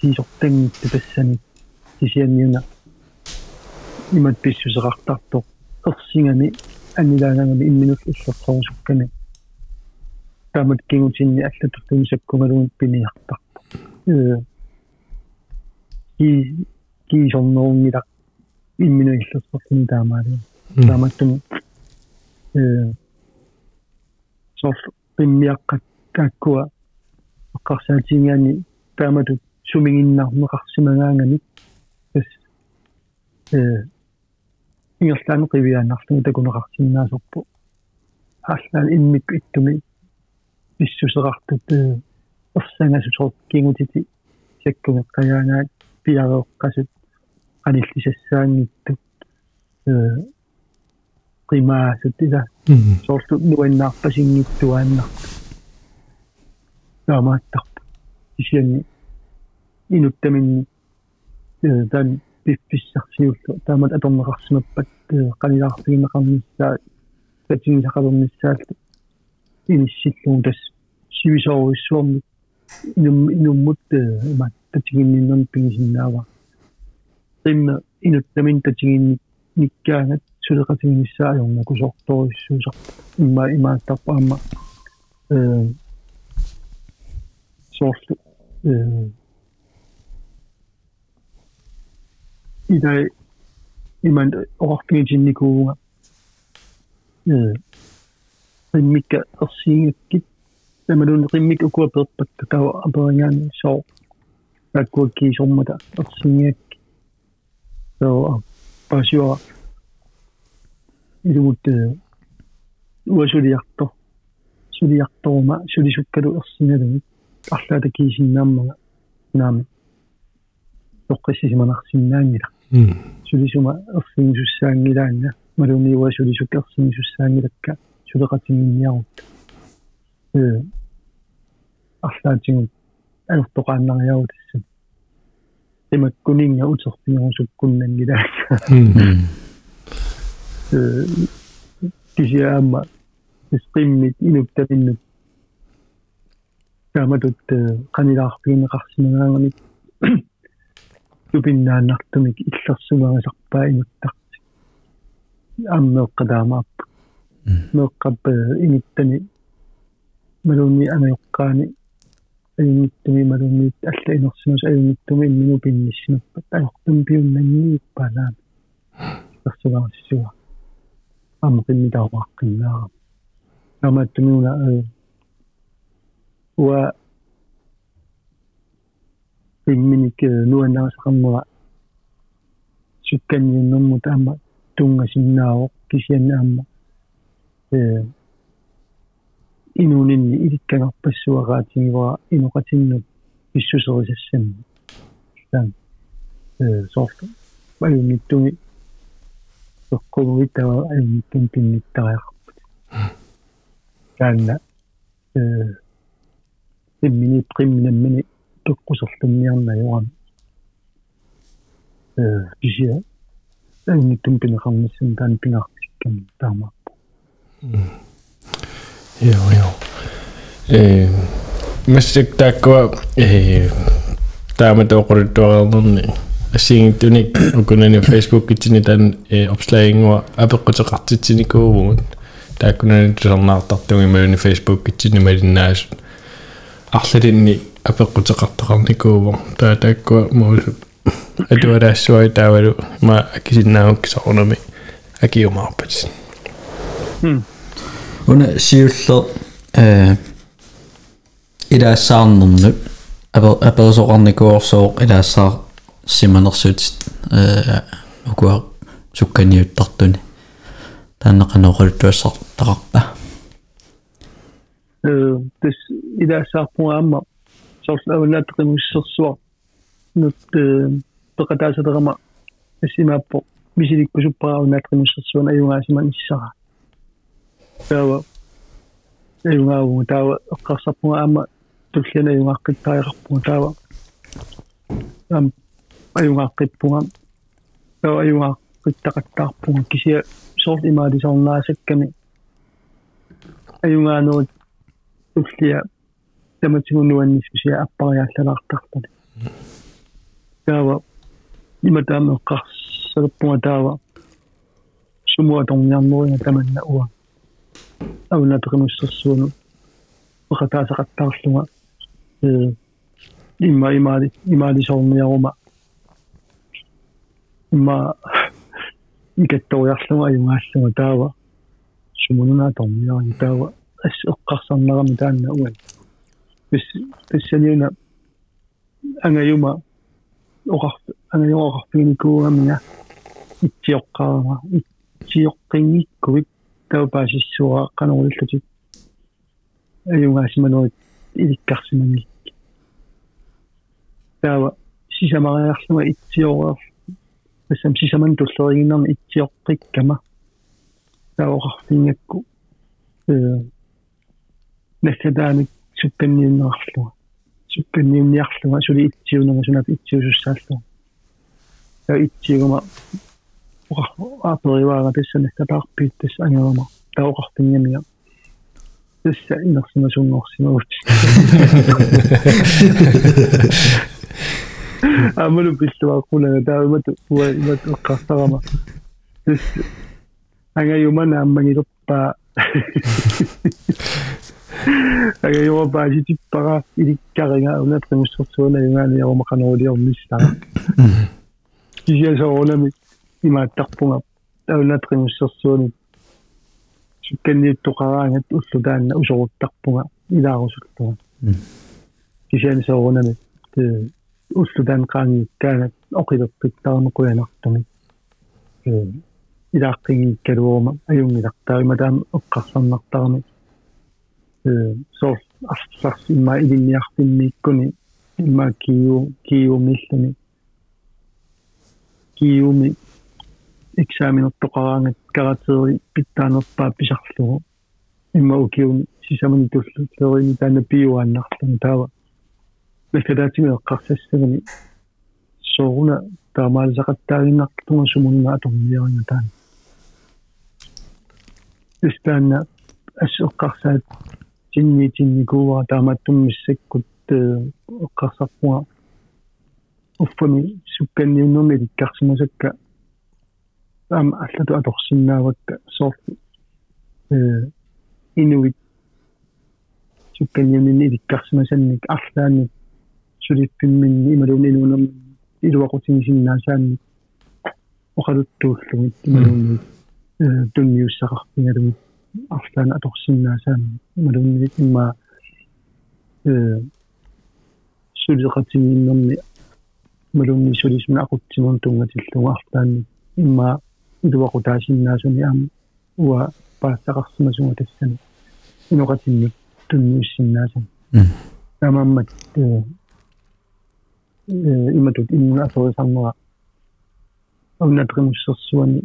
кисортангитта тассани кисианниуна имат писсусеқартарто ерсингами анилаагангами имминус иллерсорусукками таамат кингутинни аллатортумисаккунгалугут пиниартарпо э ки кисорнерунгилақ иммину иллерсортуни таамаали тааматтум э сорт пиммиаққат тааккуа эққарсаатингиани тааматут сумингиннарнеқарсимагаангани тас э ингерлаanu qivиааннарлугу такунеқарсиннаасорпу ааллаан иммик иттуми. Писсусеқартут ерсангасусор кингутити саккуме қаяанаат пиареэққасут qanillисассаангитту э qimaassut ila soortu nuannaarpasiнгиттуааннарту таамааттарпу исианни инуттаминни э тан пипписсарсиуллу таамат аторнеқарсимаппат qanilаарпигинеқарниссаа татингисақалерниссааллу иниссиллуун тас сивисооруиссуарми инум инуммут има татигинниннерн пигисиннаава имма инуттамин татигинни никкаангат сулеқатигиниссаажорна кусорториссуусар имма имааттарпаама э сорт э идай иман орфигинникууга э риммикка ерсиингаккит тамалун риммик укуаперпат таа аперингаани соо аккуакки сормата ерсиингакки соо пасиуа илумут уасулиарто сулиарторума сулисуккалу ерсингалугит арлаата кисиннааммага наами тоққиссисиманарсиннаангила сулисума ерсингисуссаангилаанна малуни уасулисук ерсингисуссаангилакка сулеқатингинниарут э арлаатингут алертоқааннариару тассам имаккунинга утерпингерусуккуннангилааса э кисиаама исқиммит инуптаминнут тааматут қанилаарпигинеқарсинагаангамик тупиннааннартумик иллерсугаасарпаа инуттарти аммеэққадаамааппу меэққап иниттани малуни амиоққаани аюнгиттуми малуни алла инерсимас аюнгиттуми иммину пинниссинаппат аёртум пиуннанни иппанаами иллерсугаассуга амқиннитаавааққиннаа наматтумиуна э уа имминик нуаннаасақарнера сукканниуннэрму таама тунгасиннаавоқ кисианнаама э инунинни иликканарпассуагаатигива инуқатиннут писсусерисассанни таан э софт ваюниттуми соққугуитава аюниттун пинниттариарпут таанна э иммини примминаммини тоққусерлунниарнаюрами э кисия аюниттун пинеқарнisсан таан пингаартиккам таамааппу Joo, joo. Ee, Mäsik taakkoa ee, tämä toqorittuarnerni ассигингтуник укунани фейсбуккитсини тан э опслаингуа апеққутеқартитсиникуугуун тааккунани тусарнаартартуги малуни фейсбуккитсини малиннаасут арлалинни апеққутеқартоқарникууво таа тааккуа муусу атуалаассуай таавалу ма акисиннаавуккисорнами акиумаарпатис уна сиуллер э илаассаарнернут апе аперсоқарникуорсоо илаассаар симанерсуутит э укуа сукканиуттартуни тааннеқанеқултуассар тақарпа э тэс илаассаарпуаама сорс авлаатеқимуссерсуа нут э пекатаасатерама ассимааппо мисиликкусуппараунаатеқимуссерсуана аюнгаасиман иссара таава аюнгааву таава эққарсарпуаама туллина аюнгааққиттариқарпуга таава ам аюнгааққиппуга таава аюнгааққиттақаттаарпуга кисия сорт имаалисорнаасакками аюнгаанерут туллия таматигунуаннис кисия аппариааллалаартартани таава има таама эққарсалаппунга таава сумуа торниарнеруинга таманна уа ауна текемуссерсууну оқатаасақаттаарлунга э имма имаали имаали сорниарума имма икатториарлунга аюнгааллунга таава. Сумунуна торниари таава. Ас эққарсарнерами таанна уа. Пис писсаниуна ангаюма оқар ангаюоқарпигникуугамиа итсиоққарама итсиоққингиккуит таупаасиссуара каноруллутик аюнгаасимануит иликкарсиманги таава сисамариарлуга итсиорер пассам сисаман туллеригиннарни итсиоққиккама. Таоқарфингакку э нэхтадааник сукканниуннеарлуга сукканниунниарлуга сули итсиунага сунат итсиусуссааллуга таа итсиугама оqa аапериваага тассанах катаарпиит тасс ангерама таоқартингамиа тасса инерсимасунгорсимагут амулу пиллуаққулага таамату уа имат эққартарама тасс ангаюмана аммагилерпаа ангаюмапаа ситиппара иликкаринга унатримуссерсуна юнгаани ярумақанерулиормистара кисиасоорнами имааттарпунга таунатримуссерсуунит сукканниуттоқараангат уллутаанна усоруттарпунга илаарусуллуга кисианисоорнами те уллутаан qaangi kaanat оқилерпиттаарнеқуянартуми э илааққиги калуома аюнгилартаима таама эққарсарнартарами э соо арсарс имма илинниартиннииккуни имма киу киумиллуни киуми экзаменерtoqaraangat каратери питтаанерпаа писарлугу имма укиуми сисамани туллутлерими таана пиуааннарлуни таава накадаатими эққарсассагани сооруна таамаалсақаттаагиннартунга сумунна аторниарига таана истаана ас эққарсаат тинни тинникууара таамааттуммиссаккут эққарсарпуга уффани сукканниуннэрми ликкарсимасакка ам аллату аторсиннаавакка соорфи э инуит сукканниунни ликкарсимасанник арлаанник сулиппимминни ималуни инунам илуақутинисиннаасаанник оқалуттууллугит ималуни э тунниуссақарпингалуги арлаана аторсиннаасаанник ималуни имма э сулиқатингиннэрми малунни сулисмна aqutsimун тунгатиллуга арлаанник имма илуақутаасиннаасуни аама уа паассақарсимасунга тассани инуқатинник тунниуссиннаасан тамаммат э иматут инна асорисарнера аунатримуссерсуани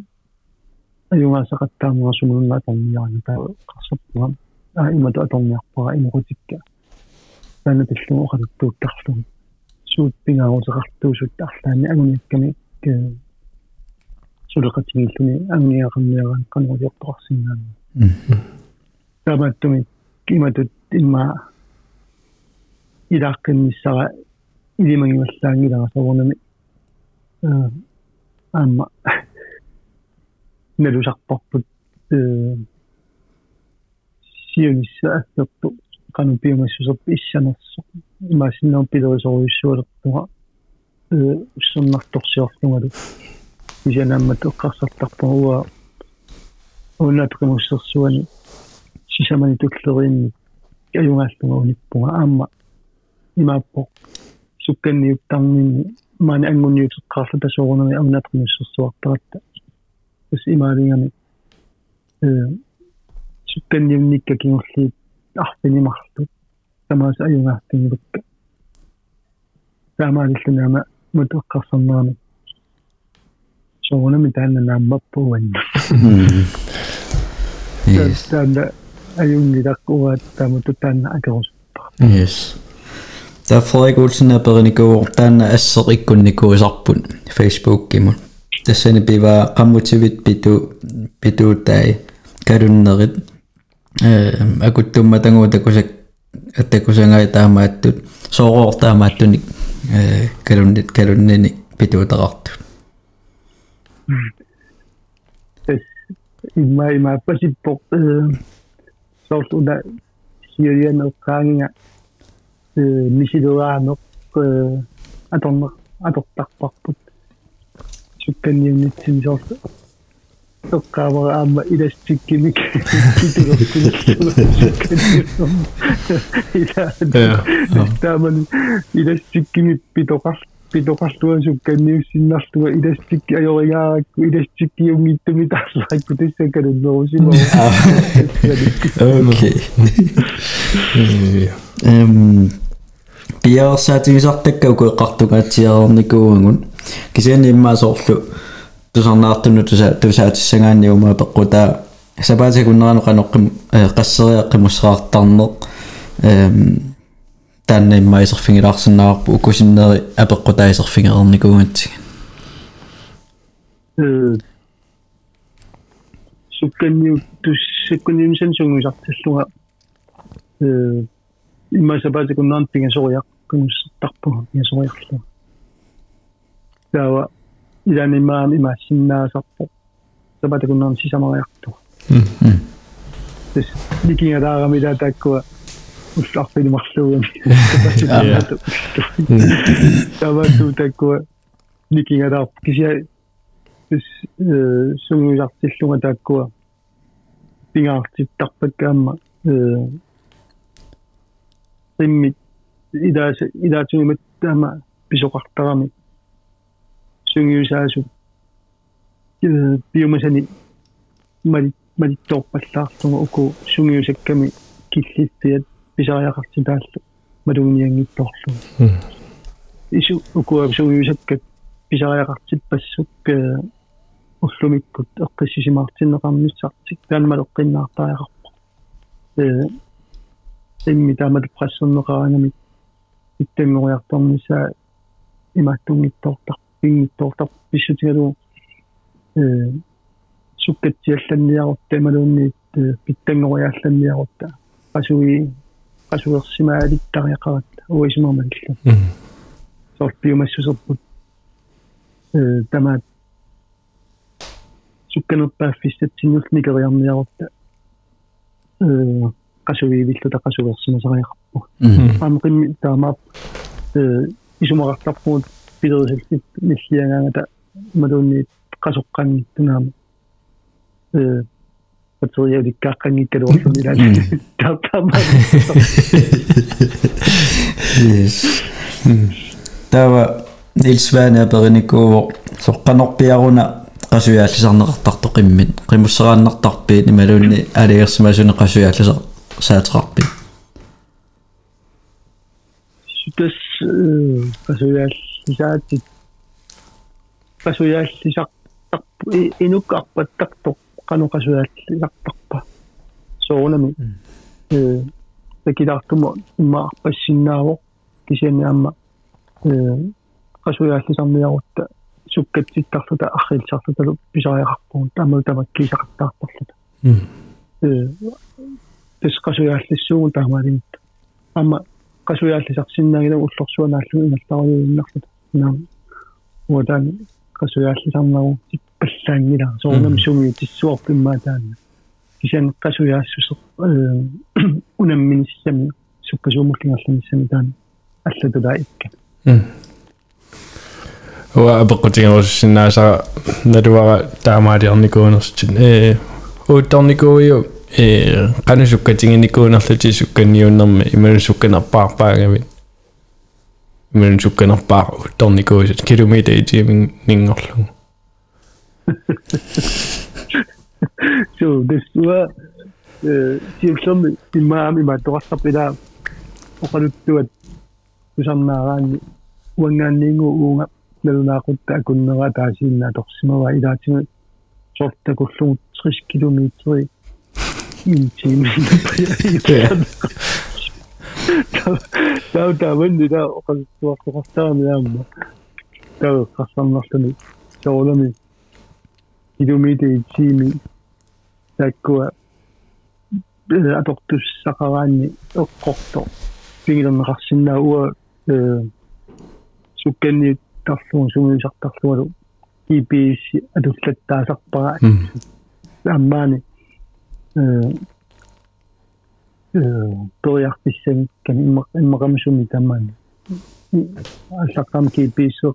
аюнгаасақаттаамуга сумуннаа тарниарна таа қарсаппуга а имату аторниарпара инуқутикка таана тиллугу оқалуттууттарлугу суут пингаагусеқартуусут арлаани агуникками сулеқатигиллуни ангиақарниаран канериортоқарсинаами тааматтуми иматут имма илааққиннссара илимагиваллаангилара сорунами аа аама налусарпарпут э сионисса ассерту кану пиумассусерпи иссанерсо имаасиннерм пилерисоруйуссуалертуга э جنامة قصدتقوى هناك مشخصون شيشاماني تكترين كيوغاسما ونبوها أما إمابو سكني تامين ماني أنغوني تقاف تشغلون أو ناتق مشخصوا قطرت بس إماري يعني آه، سكني منك كيوغاسي أحسني محطو كما سأيو ناس سأيوغاسي بك سامالي ما متوقف صنامي Sonam itaana na mappo wanna mm-hmm. yes taana ajungilaqqua taamatu taana akeruspa yes Der Frederik Olsen tänne bedre i sappun Facebookiin. er så rigtig i går sammen Facebook imod. Det sende vi var ammotivit bidu bidu dag karunnerit. Eh, Aku tumma tango ta kusak ta kusangai ta matut. Soror ta matut eh, karunnit karunnini bidu. Eh, yes. In my my pasipok eh, uh, sort of that Syria no kang nga uh, misidora no uh, atong atong takpak put chicken yung nitin sort tokka var amma ilastikkimik питоқарлуа сукканниуссиннарлуга иластикки ajorigaarakku иластиккиунгиттуми таарлаакку тассакалуннерусима окей эм пиарсаатигисартаккау куэққартугаатсиарникууангун кисиани иммаасоорлу тусарнаартуну туса тусаатиссагаанниума пеққута сапаатикуннерану каноққим qasseriaqqimуссаартарнеқ эм таанна иммаисерфингилаарсинаарпу укусиннери апеққутаисерфингерникуугатсиг э сукканниу туссаккуниимсан сунгусартиллуга э иммасапаатикуннаан пингасориақ кунуссартарпуга пингасориарлуга таава иланимаами имаассиннаасарпо сапаатикуннаан сисамариарту тэс مستعقل محتوى تاباتو تاكو ليكي هذا كيشي آه، سمو جارتي شنو تاكو تيغارتي تاقبك أما آه، قمي إذا إذا تنمت أما بشوق احترامي. سنجي ساسو آه، بيوم سني. مالي مالي توقف الساعة أكو. سنجي سكمي كيسي سيد. Киллиттиат писариақартитааллу малугниангитторлу ису укуа сунгиусаккат писариақартит пассук э уллумиккут эққиссисимаартиннеқармиссартик таанмал эққиннаартариақарпо э имми таамат прассуннеқаранами иттангориарторнисаа имааттунгиттортар пингиттортар писсутигалу э суккатсиалланниарут тамалуунниит питтангориаалланниарутта كتبقى شي مع هذيك الطريقة هو يجمع مع الكلام صوت اليوم شو صوت أه، تمام. سكان الطاف في ستين يوت نيكر يام يا رب. قاشوي بيت لتا قاشوي خصنا صغير غنقيم تمام يجمع غطابون في دوز مثل أنا مدوني قاشو قاني تمام миллиагаангата малуунниит qasuqqanngittunaama э патериаликкааққангиккалуарлуни лаа таапаама yes тава нилсваана периникууво соққанорпиаруна qasuyaаллисарнеқартарту қиммит қимуссерааннартарпиит ималуунни алигерсимасуне qasuyaаллисар саатеқарпи сутас qasuyaallисаатит qasuyaallисартарпу инуккаарпаттартоқ qanu qasuyaallисартарпа соонами э такидартумо иммаарпассиннаавоо кисиани аама э qasuyaallисарниарутта суккатситтарлута аррилсарлуталу писариақарпуун таамал тамаккисақартаарпарлута э тэс qasuyaallissуугу таамаалимит аама qasuyaallисарсиннаагила уллорсуанааллу ингалтаруйуиннарлута наам уатаан qasuyaallисарнару типпаллаангила соорнам суми тиссуарпиммаатаанна кисиан qasuяассусеқ э унамминиссами суккасуумуллингерланissami таан аллатулаа икка. Уа апеққутингерусиннаасара налуара таамаалиарникуунерсутин э уутторникууиу э канусуккатингиникуунерлути сукканниуннэрми ималусукканерпаарпаагавит ималусукканерпаар уутторникуусат километр итимин нингорлугу so, das war, äh, hier schon immer, immer dort, hab ich da, auch alles dort, zusammen nachher, wangan ningo unga, lalo na ako ta akun na nga tasin na toksima wa ida chima, soft na kuslong 30 kilometer, in chima na paya тав тавэн дэ оқалсуартоқартаами аама тав қарсарнарлуни соолами ta mi amma ta ka sam na tani so la mi kilometer chi mi таккуа атортуссақараанни эққорто пигилернеқарсинаа уа э сукканни тарлуун сумиусартарлуалу GPS атуллаттаасарпара аммаани э э тояхтиссен кан имма иммакамсуми тамаани аллаққам GPS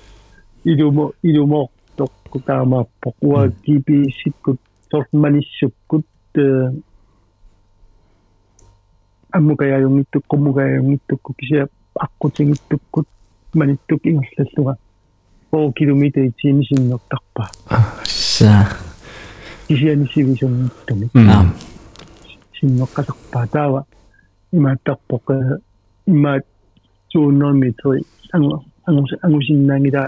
이름어 이름어 똑다마 복와 기비 십구 조만이 십구 때 아무가야 용이 뜯고 무가야 용이 뜯고 기시야 악고쟁이 뜯고 많이 뜯고 이랬어가 어 기름이 돼 진심 녹딱봐 아싸 기시야니 시비 좀 뜯고 음 신력 가득 받아와 이마 딱 복가 이마 좋은 놈이 더 상어 상어 상어 신랑이다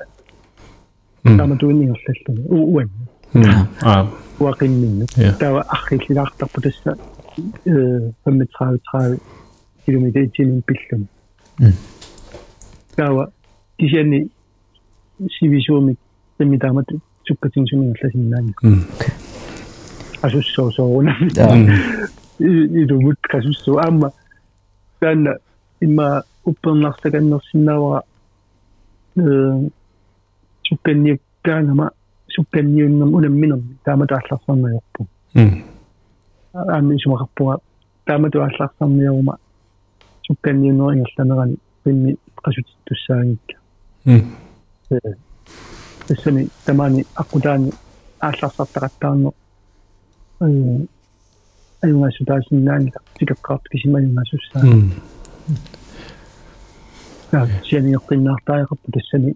ангу ангусиннаангила тааматуиннингерллуми ууан аа. Уақиннинну Ja. таава архиллилаартарпу тасса э 35 30 километр тимин пиллум таава кисиани сивисуумик тамитаамат суккатингсумингерласиннаани асуссоосооруна аа идумут касуссу аама таана имма уппернарсаканнерсиннаавара э сукканниуккаанама сукканниуннам унамминерми таамату алларсарнаёрпу аами сумақарпуга таамату алларсарниарума сукканниунерингерланерани пинни qasutitussaangikka тассани тамаани аққутаани аалларсартақаттаарне э аюнгасутаасиннаанила тикеққарт кисимаюнгасуссаа я сианиоққиннаартаақарпу тассани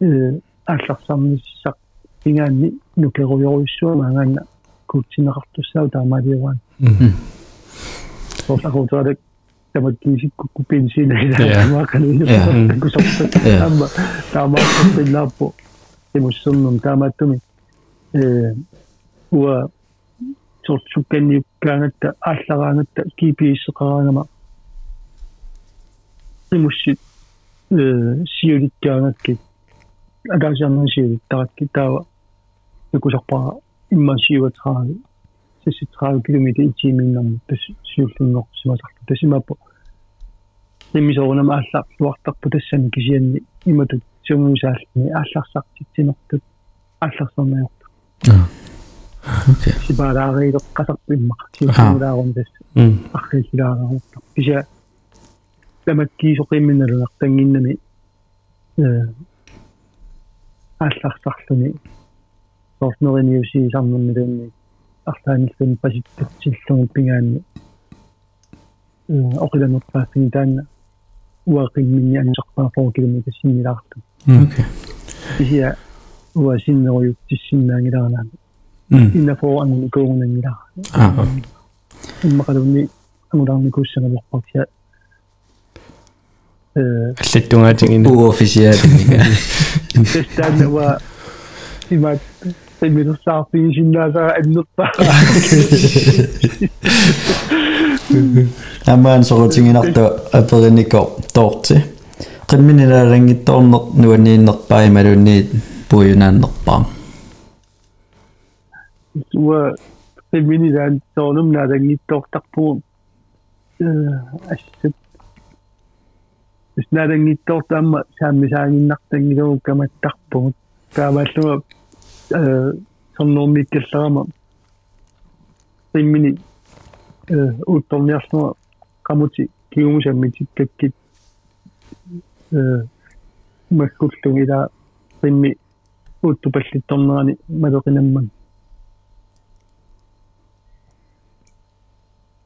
э аалларсарниссақ пингаанни нукеруйоруйссуама ангаанна куутсинеқартуссаа таамаалиуаан сорсақутаалак тамаккисикку пенсиинагилаамаақани Ja. кусорта Ja. амма таамааққиннааппу имуссернум таамааттуми э уа сорсукканниуккаангатта ааллараангатта GPS-эқараангама имуссит э сиуликкаангакки агаасиарнер сиулиттаракки таава икусарпара иммасиуатрааги сиситрааги километр итиминнарму тас сиуллуннеқ симасарлу тасимааппо иммисоорнама ааллаа луартарпу тассани кисианни иматут сиумусааллни аалларсартитсинертут аалларсернаёрту окей сибаараариилеқ қасарпиммақ сиуллунаарун тасса архилаараарутта кися тамаккиисоқимминалунар тангиннами э аалларсарлуни сорнериниуси сарнэрмилуунни арлааниллуни паситтертиллуни пингаанни э оқиланерпаассини таанна уақимминни анисарпаа 4 км синнилаарту окей кися уасиннеруйуттиссиннаангиларанаами иннафоо ангуни коонангилара аа иммақалунни ангулаарни куссаналерпартия э аллаттунгаатигина уоффисиаалинга тестаанна ва имат симилерсаарпиги синнаасаа аннерпа амаан сорутингинарта аперинико тоорти qimminilaalangittoorneq nuaniinnerpaa imalunniit puujunaannerpaa уа феминилаан соонум наадангиттоортарпуу э ассат снадангиттоортаама сааммисаагиннартангилуу каматтарпугут таамааллума э соннормиккалларама фемини э утторниарлума камути киумусаммитиккаккит э маккуллугила фемми уттупаллитторнерани малоқинамман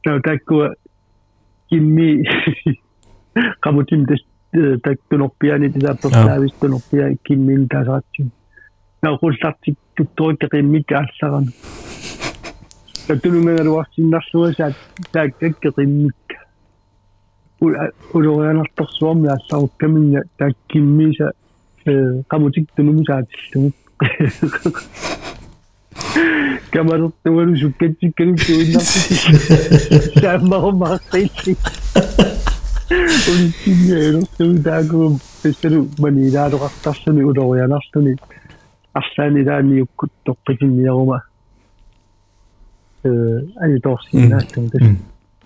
таа таккуа кимми qamutimtastunurpiani tasaappilaavistulurpiaa kimmin tasaatsum taqullartiktuttorik qimmi kaallarani tatulungangaluarsinnarlua saat taakkakki qimmikka ulorianartorsuarmi алларуккаминга тааккиммиса qamutiktunumi saatillumik камарертуалу суккатсиккалуттуиннарпи тааммаруммаартиллик Und die Erdung bisschen manida doch tasni oder ja nasni. Asani da ni doch bisschen mehr rum. Äh, eine doch sie nasni.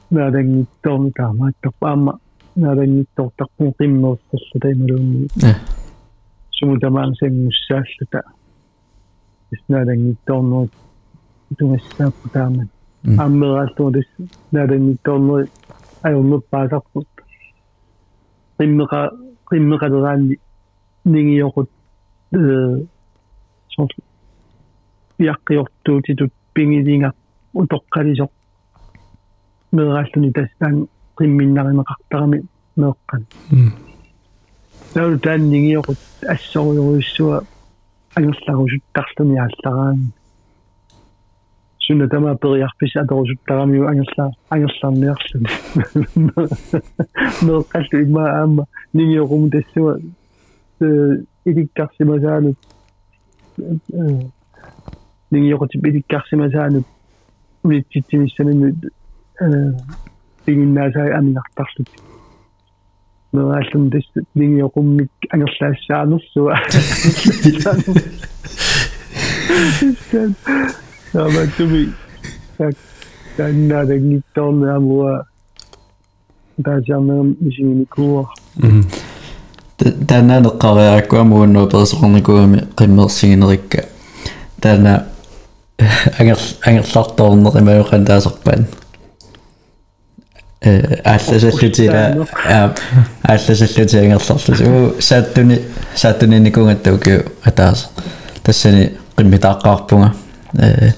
Na dann nicht doch mit da mal doch am na dann nicht doch doch mit dem noch das da immer rum. So da man sem schasta. Ist na dann nicht doch noch du musst da damit. Am Rest und ist na dann nicht doch noch ein Notfall. Qimmeqa qimmeqaleraanni ningiorut э сорт яққиортуутитут пингилинга утоққалисоқ мерааллуни тассаан sind ja damals berichtet, aber ich daran mir angeschlagen nervt. Nur kannst du immer am Linie rum, das so, ich dachte immer sagen, Linie rum, ich dachte immer sagen, mit den ich dann mit, Dingen nasai am Nachtdachtet. Nur als um das Linie rum mit. аторусуттарамиу ангерла ангерларниарлуни меэққаллу има аама нигиорум тассуа э иликкарсимасаанут нигиорутип иликкарсимасаанут улитситсимиссанами э пингиннаасаа аминартарлут мерааллум тас нигиоруммик ангерлаассаанерсуа Саматуми так таннаадагнитторнеамуа таасаамерам мисигиникуа танаанеққариараккуамууннуу персоқарникуами қиммерсигинерикка таана ангер ангерларторнеқимаюқан таасерпаан э аалласаллутила аа аалласаллути ангерларлусу сааттуни сааттуни никунгаттаукиу атаас тассани қиммитааққарпунга Э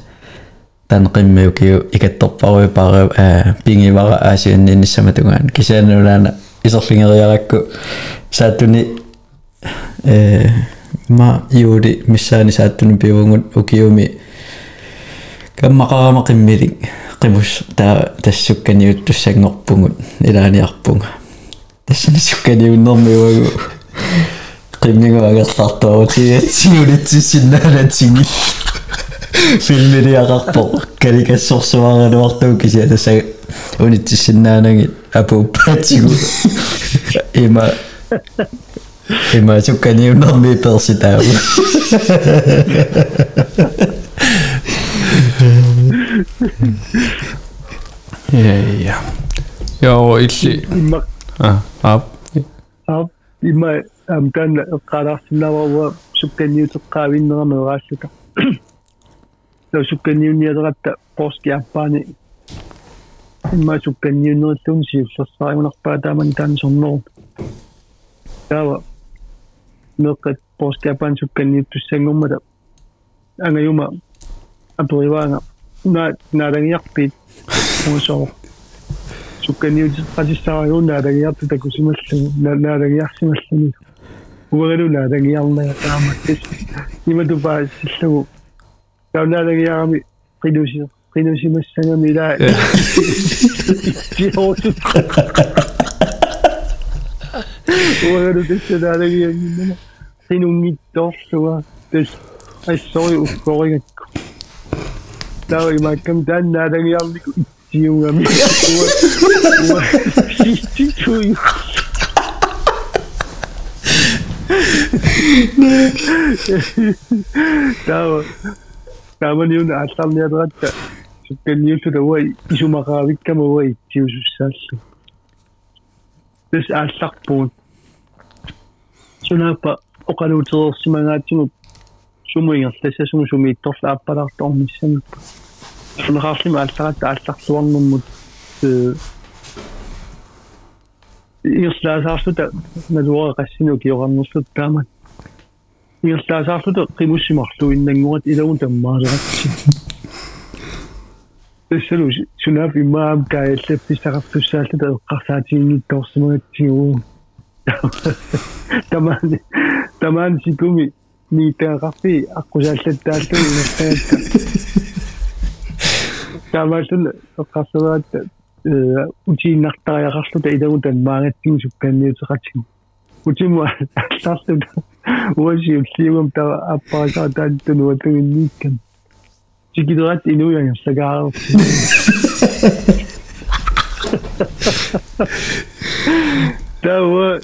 тан qimmiukiu ikattorparuiparu аа пингивара аасианнииниссаматугаан кисаанулаана исерлингериаракку сааттуни э ма юуди миссаани сааттуни пивунгут укиуми каммақарама qimmilik qimус таа тассукканиут туссангорпугут илааниарпунга тассани сукканиуннэрмиуагу qimmiнгуагерлартуути сиулитсиссиннаалатсиги филмириақарпо каликассорсуарануартуу кися тасса унитсиссиннаанагит апууппаатсигу има има сукканиуннэрми перситаа Ja, ja. Jo, illi. имма Ah, ап. аа имма ам тан qalarsinnavарва сукканиутеққаавиннерамерааллута таа сукканиунниалератта порскиаппаани имма сукканиуннериллуун сиуллерсааримунарпаа тааман таан сорнеру таава Sallallahu aleyhi Prenez-moi ce nom là. Euh. J'ai honte. Ouais, le. C'est mi-temps, tu ma kam таа тааманиуна аалларниалератта сукканниусула уа исумақаавиккама уа итсиусуссааллу тас аалларпуут сунаапа оқалуутерерсимагаатсимуп сумуингерласасуму сумиитторла аппалаартормиссануппа сунеқарлима аалларатта аалларлуарнэрмут э иерслаасаарлута налуара qassinu киоқарнерлут таамат иерслаасаарлута қимуссимарлу иннангурат илавун таммаалератси эсэлу сунаф имаам каэллэпписақартуссааллута эққарсаатиингиттоорсимагатсигуу таман таман сикуми нитаагаарпи аққусааллаттааллу инертаатта таамааллуна эққарсаваатта э утииннартариақарлута илагутан маангатсигу суккаанниутеқатигу утиму аллаарлута وجهي كثير ترى أبقى تعدد وتغنيك تجدرات إنويا يستقعر تاوى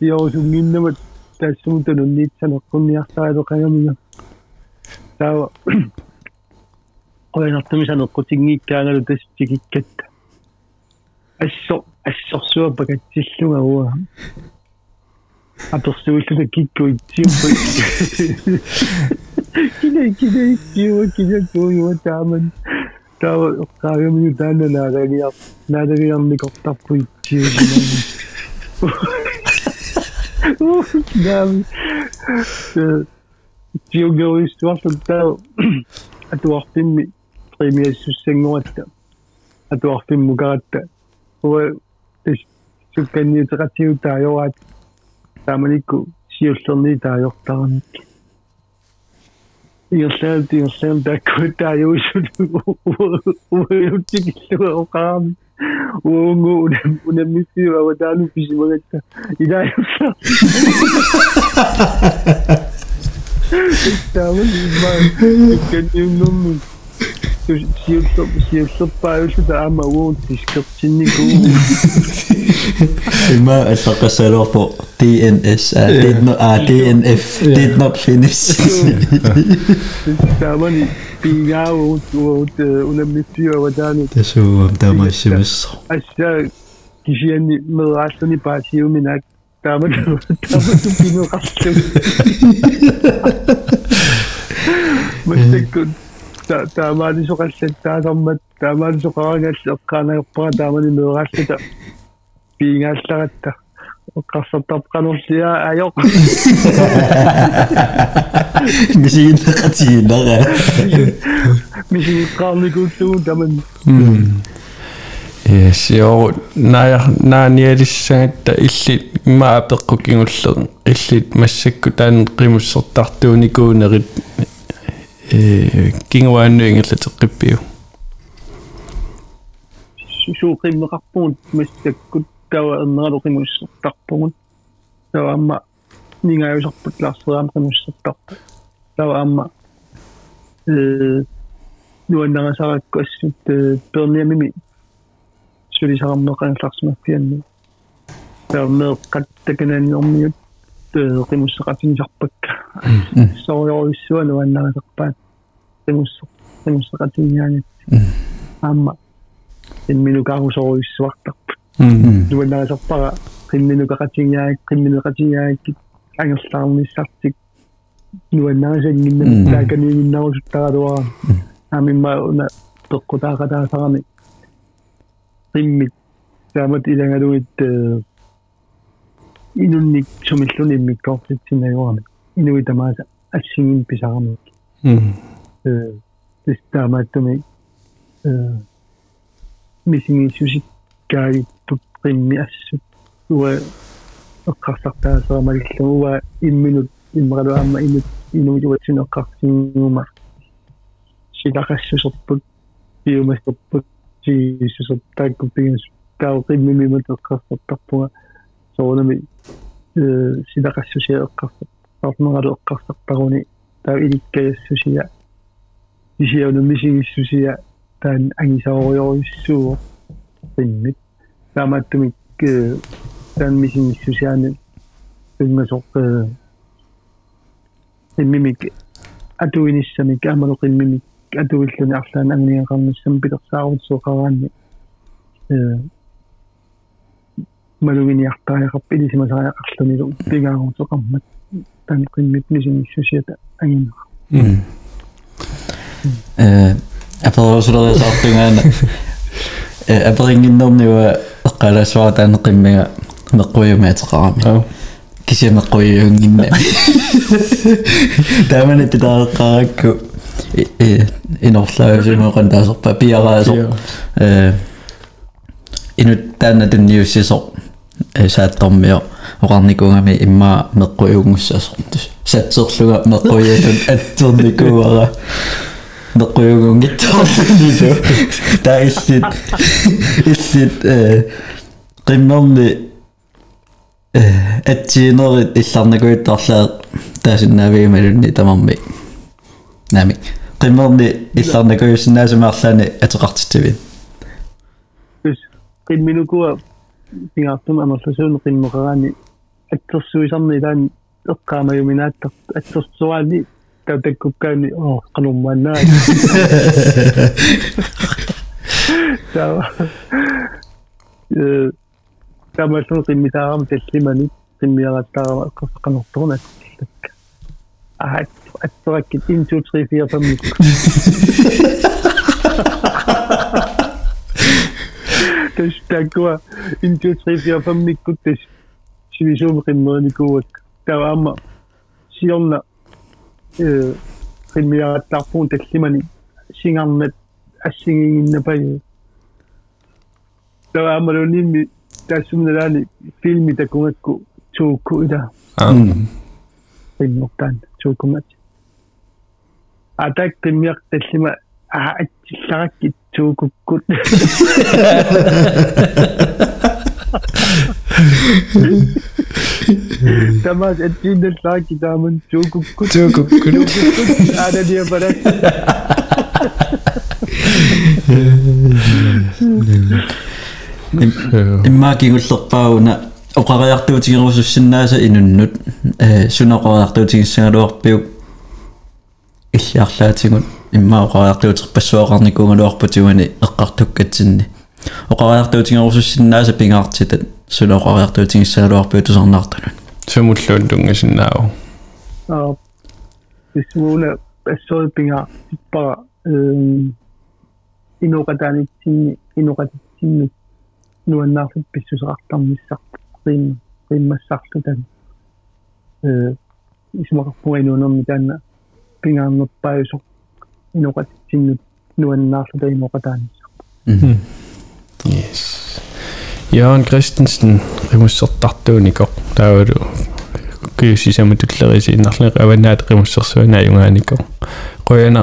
يوسف منما تسمت ننيت سنقوم يختار قيامنا تاوى قوين أطمي سنقوتيني كان لدستيكي كتا الشر الشر سوى بكتسلوا هو あと数日で結局一応、きれいきれい一応、きれいこういうたまに、たま、たまにたんだなだりや、なだりやんでこったっぽい一応。Dami. Tio Gil Stuart Dal. A tua film première susengote. A tua film mugatte. Ou, tu connais Ratio Tayoat. تعمليكو يوصلني تاع يقطعني يوصل يوصل داكو تاع يوجد ويمتك السوا وقام ونمسي ودانو في جمالك إذا يوصل تعمل ما كان يمنون eu, se, eu sou, se eu sou para ajudar, mas ontem skabtinigo. Immer at få reserver på DNS. Uh, yeah. did not, uh, DNF yeah. did not finish. Damani binga unamnifira wadani. Det så om der var SMS. Altså, de siger med resten i partiet, men at der var du blive med resten. Men det er таамаани соқаллат таасармат таамаани соқарагалли эққаанаерпара таамани мерааллута пингааллагатта эққарсартарпқанерлиа аёқ мисигиннеқатигиннера мисиққарникуутсугу таман Yes, jo, naja, naanialissaagta illit imma apeqqukingullerin illit massakku taan qimussertartuunikuunerit э кингуааннуингиллатеққиппиу суuqimmeqarpugut массаккут тава эрнералоқимуссертарпугут тава амма нингаюсарпут лаарсераам қимуссертарпу тава амма э нуаннарасаракку ассут перниамими сулисараммеқангларсимаппианни пернеэққаттаканаанниормиут qimусseqatinisarpakka sooriorissua nuannarasarpaat qimusse qimusseqatiniaanit аама имминукаарусоруиссуартарпут нуаннарасарпара qimminukaqatigiaak qimminеqatigiaakкит ангерлаарнissartik нуаннарасангинна тааканиигиннарусуттаратуара аамимма уна тоққутаақатаасарами qimмит таамат илагалуит инунник сумиллуни иммиккоортитсинагуарами инуи тамааса ассигин писарамик м э тестамааттуми э мисинги сусиккааги тутқимми ассут уа эққарсартаасарамалиллу уа имминут иммаралуаама инут инуи уатсинеққарсингума силақассусерпут пиумастерпут сисусертааккуппигас таоқиммимимут эққарсартарпуга соонами э силақассусиа эққарсар парнералу эққарсартаруни таа иликкаяссусиа 西の飯寿司屋단 안서요수 있는 라마트미 그 단미신 수시하는 등에서 그 الميميك أدوي نشتمك أمرق الميميك أدوي لنا أفلان أغنية غام نشتم بتقصى ونسوق غاني ملوين يقطع يقب إلي سما سغايا قتلني لو بيقا ونسوق أمت تنقل مبنجن الشوشية أين апелросулерисаартунгаана э аперингиннэрниуа эққалассуаратаан қиммига меққуйумаатеқарами ау кисимеққуйунгинна таамани питааққаракку э инорлаасумеқан таасерпа пиараасо э инут таана тунниуссисо э сааттормио оқарникунгами имма меққуйунгуссаасортус сатсерлуга меққуйатун аттерникуара неққуйугунгитсоорлунилу таа иллит иллит э qimmerni э атсиинерит илларнакуиттарлаа таасиннаавигималунни тамарми нами. Qimmerni илларнакуйуссинаасамаарлаани атеқартитсивит Siis qimminukua pingaartum amерлasuun qimmeqaraani атсерсуисарни таан t'as découvert ni oh comment on a ça euh quand moi je suis mis à ramper les manies c'est mis à ramper quand ça nous tourne ah tu as tu as quitté une autre équipe à mes côtés tu as quitté une autre équipe à mes côtés tu m'as ouvert les portes tu as amené filmera tarpon te simani shingan net ashingin ne pay da amaroni mi ta sumnera ni filmi ta kumetku chuku da am filmoktan chuku mat atak timiq te sima aat lagakit chukukkut тамаас атсинналларакки тааман туукуккут туукуккут аададиа парак иммаакигуллерпаагуна оқариартуутигерусуссиннааса инуннут. Э суноқариартуутигиссагалуарпиук иллиарлаатигут имма оқариартуутеқпассуақарникуунгалуарпутигуни эққартуккатсинни оқариартуутигерусуссиннааса пингаартитат суноқариартуутигиссагалуарпиу тусарнаартанут сумуллуун тунгасиннаау аа бисмуна пассоипинга пара эм инокатаанитсинни инокатитсинни нуаннаарфут писсусеқартармиссарт рим риммассарлутан э исмақарпуинуунэрми таанна пингаарнерпааюсо инокатитсиннут нуаннаарлута инокатаанисса yes. Jørgen Christensen римуссертартууникоq таавалу киусисаму туллерисииннарлеқ аванаат римуссерсуанаа qoyana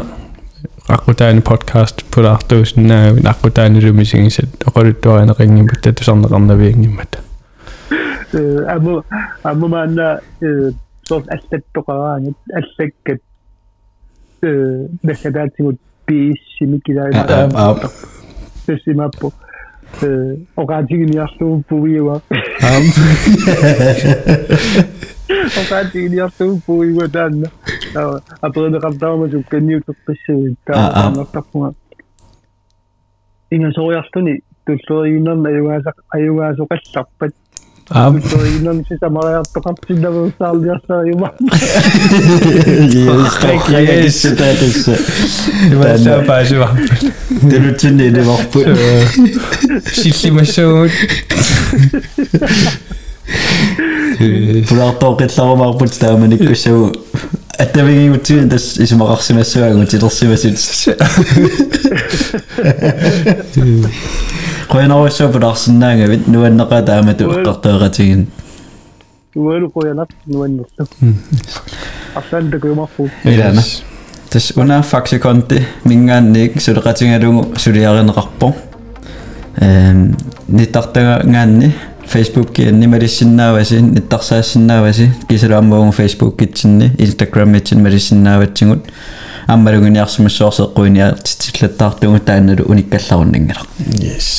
аққутаани подкаст пулаартуусиннаагавин аққутаанилумисигисат оқалуттуарианеқингиммат татусарнеқарнавиингиммат э амо амо манна Э сос аллаттоқараанит аллаккат э бэсадаатигут бииссимикилаа аа. Пессимаппо э огаатигиниарлуу пуиуа ам огаатигиниарлуу пуиуа таанна аа апренеқартаама сукканниутеққиссуит Аа, аа. таамаартарпунга инга сориартуни туллерииннерна аюгаасақ аюгаасоқалларпат аам туллерииннерни сисамариартоқарпиннавусаалиарсаа ястакиагиссутаатасса имаасаа паасуа тэрутсинни неварпу силлимассагут пулаартооқилларумаарпут тааманиккуссагу аттавигиутсуин тас исмақарсимассуагу тилерсимасут qoyanarussuu pularsinnaangavit nuanneqa taamatu eqqarteeqatigin уэлуқуянап нуаннерлу арлаантакуймарфу илана тас уна факсиконти мингаанник сулеқатингалугу сулиаринеқарпо эм ниттартага гаанни Facebook кианни малиссиннааваси ниттарсаассиннааваси кисалуаммуугу Facebook китсинни Instagram итсин малиссиннааватсигут аммалугиниарсимассуарсеққуиниартитиллаттаартугу таанналу униккалларуннангала yes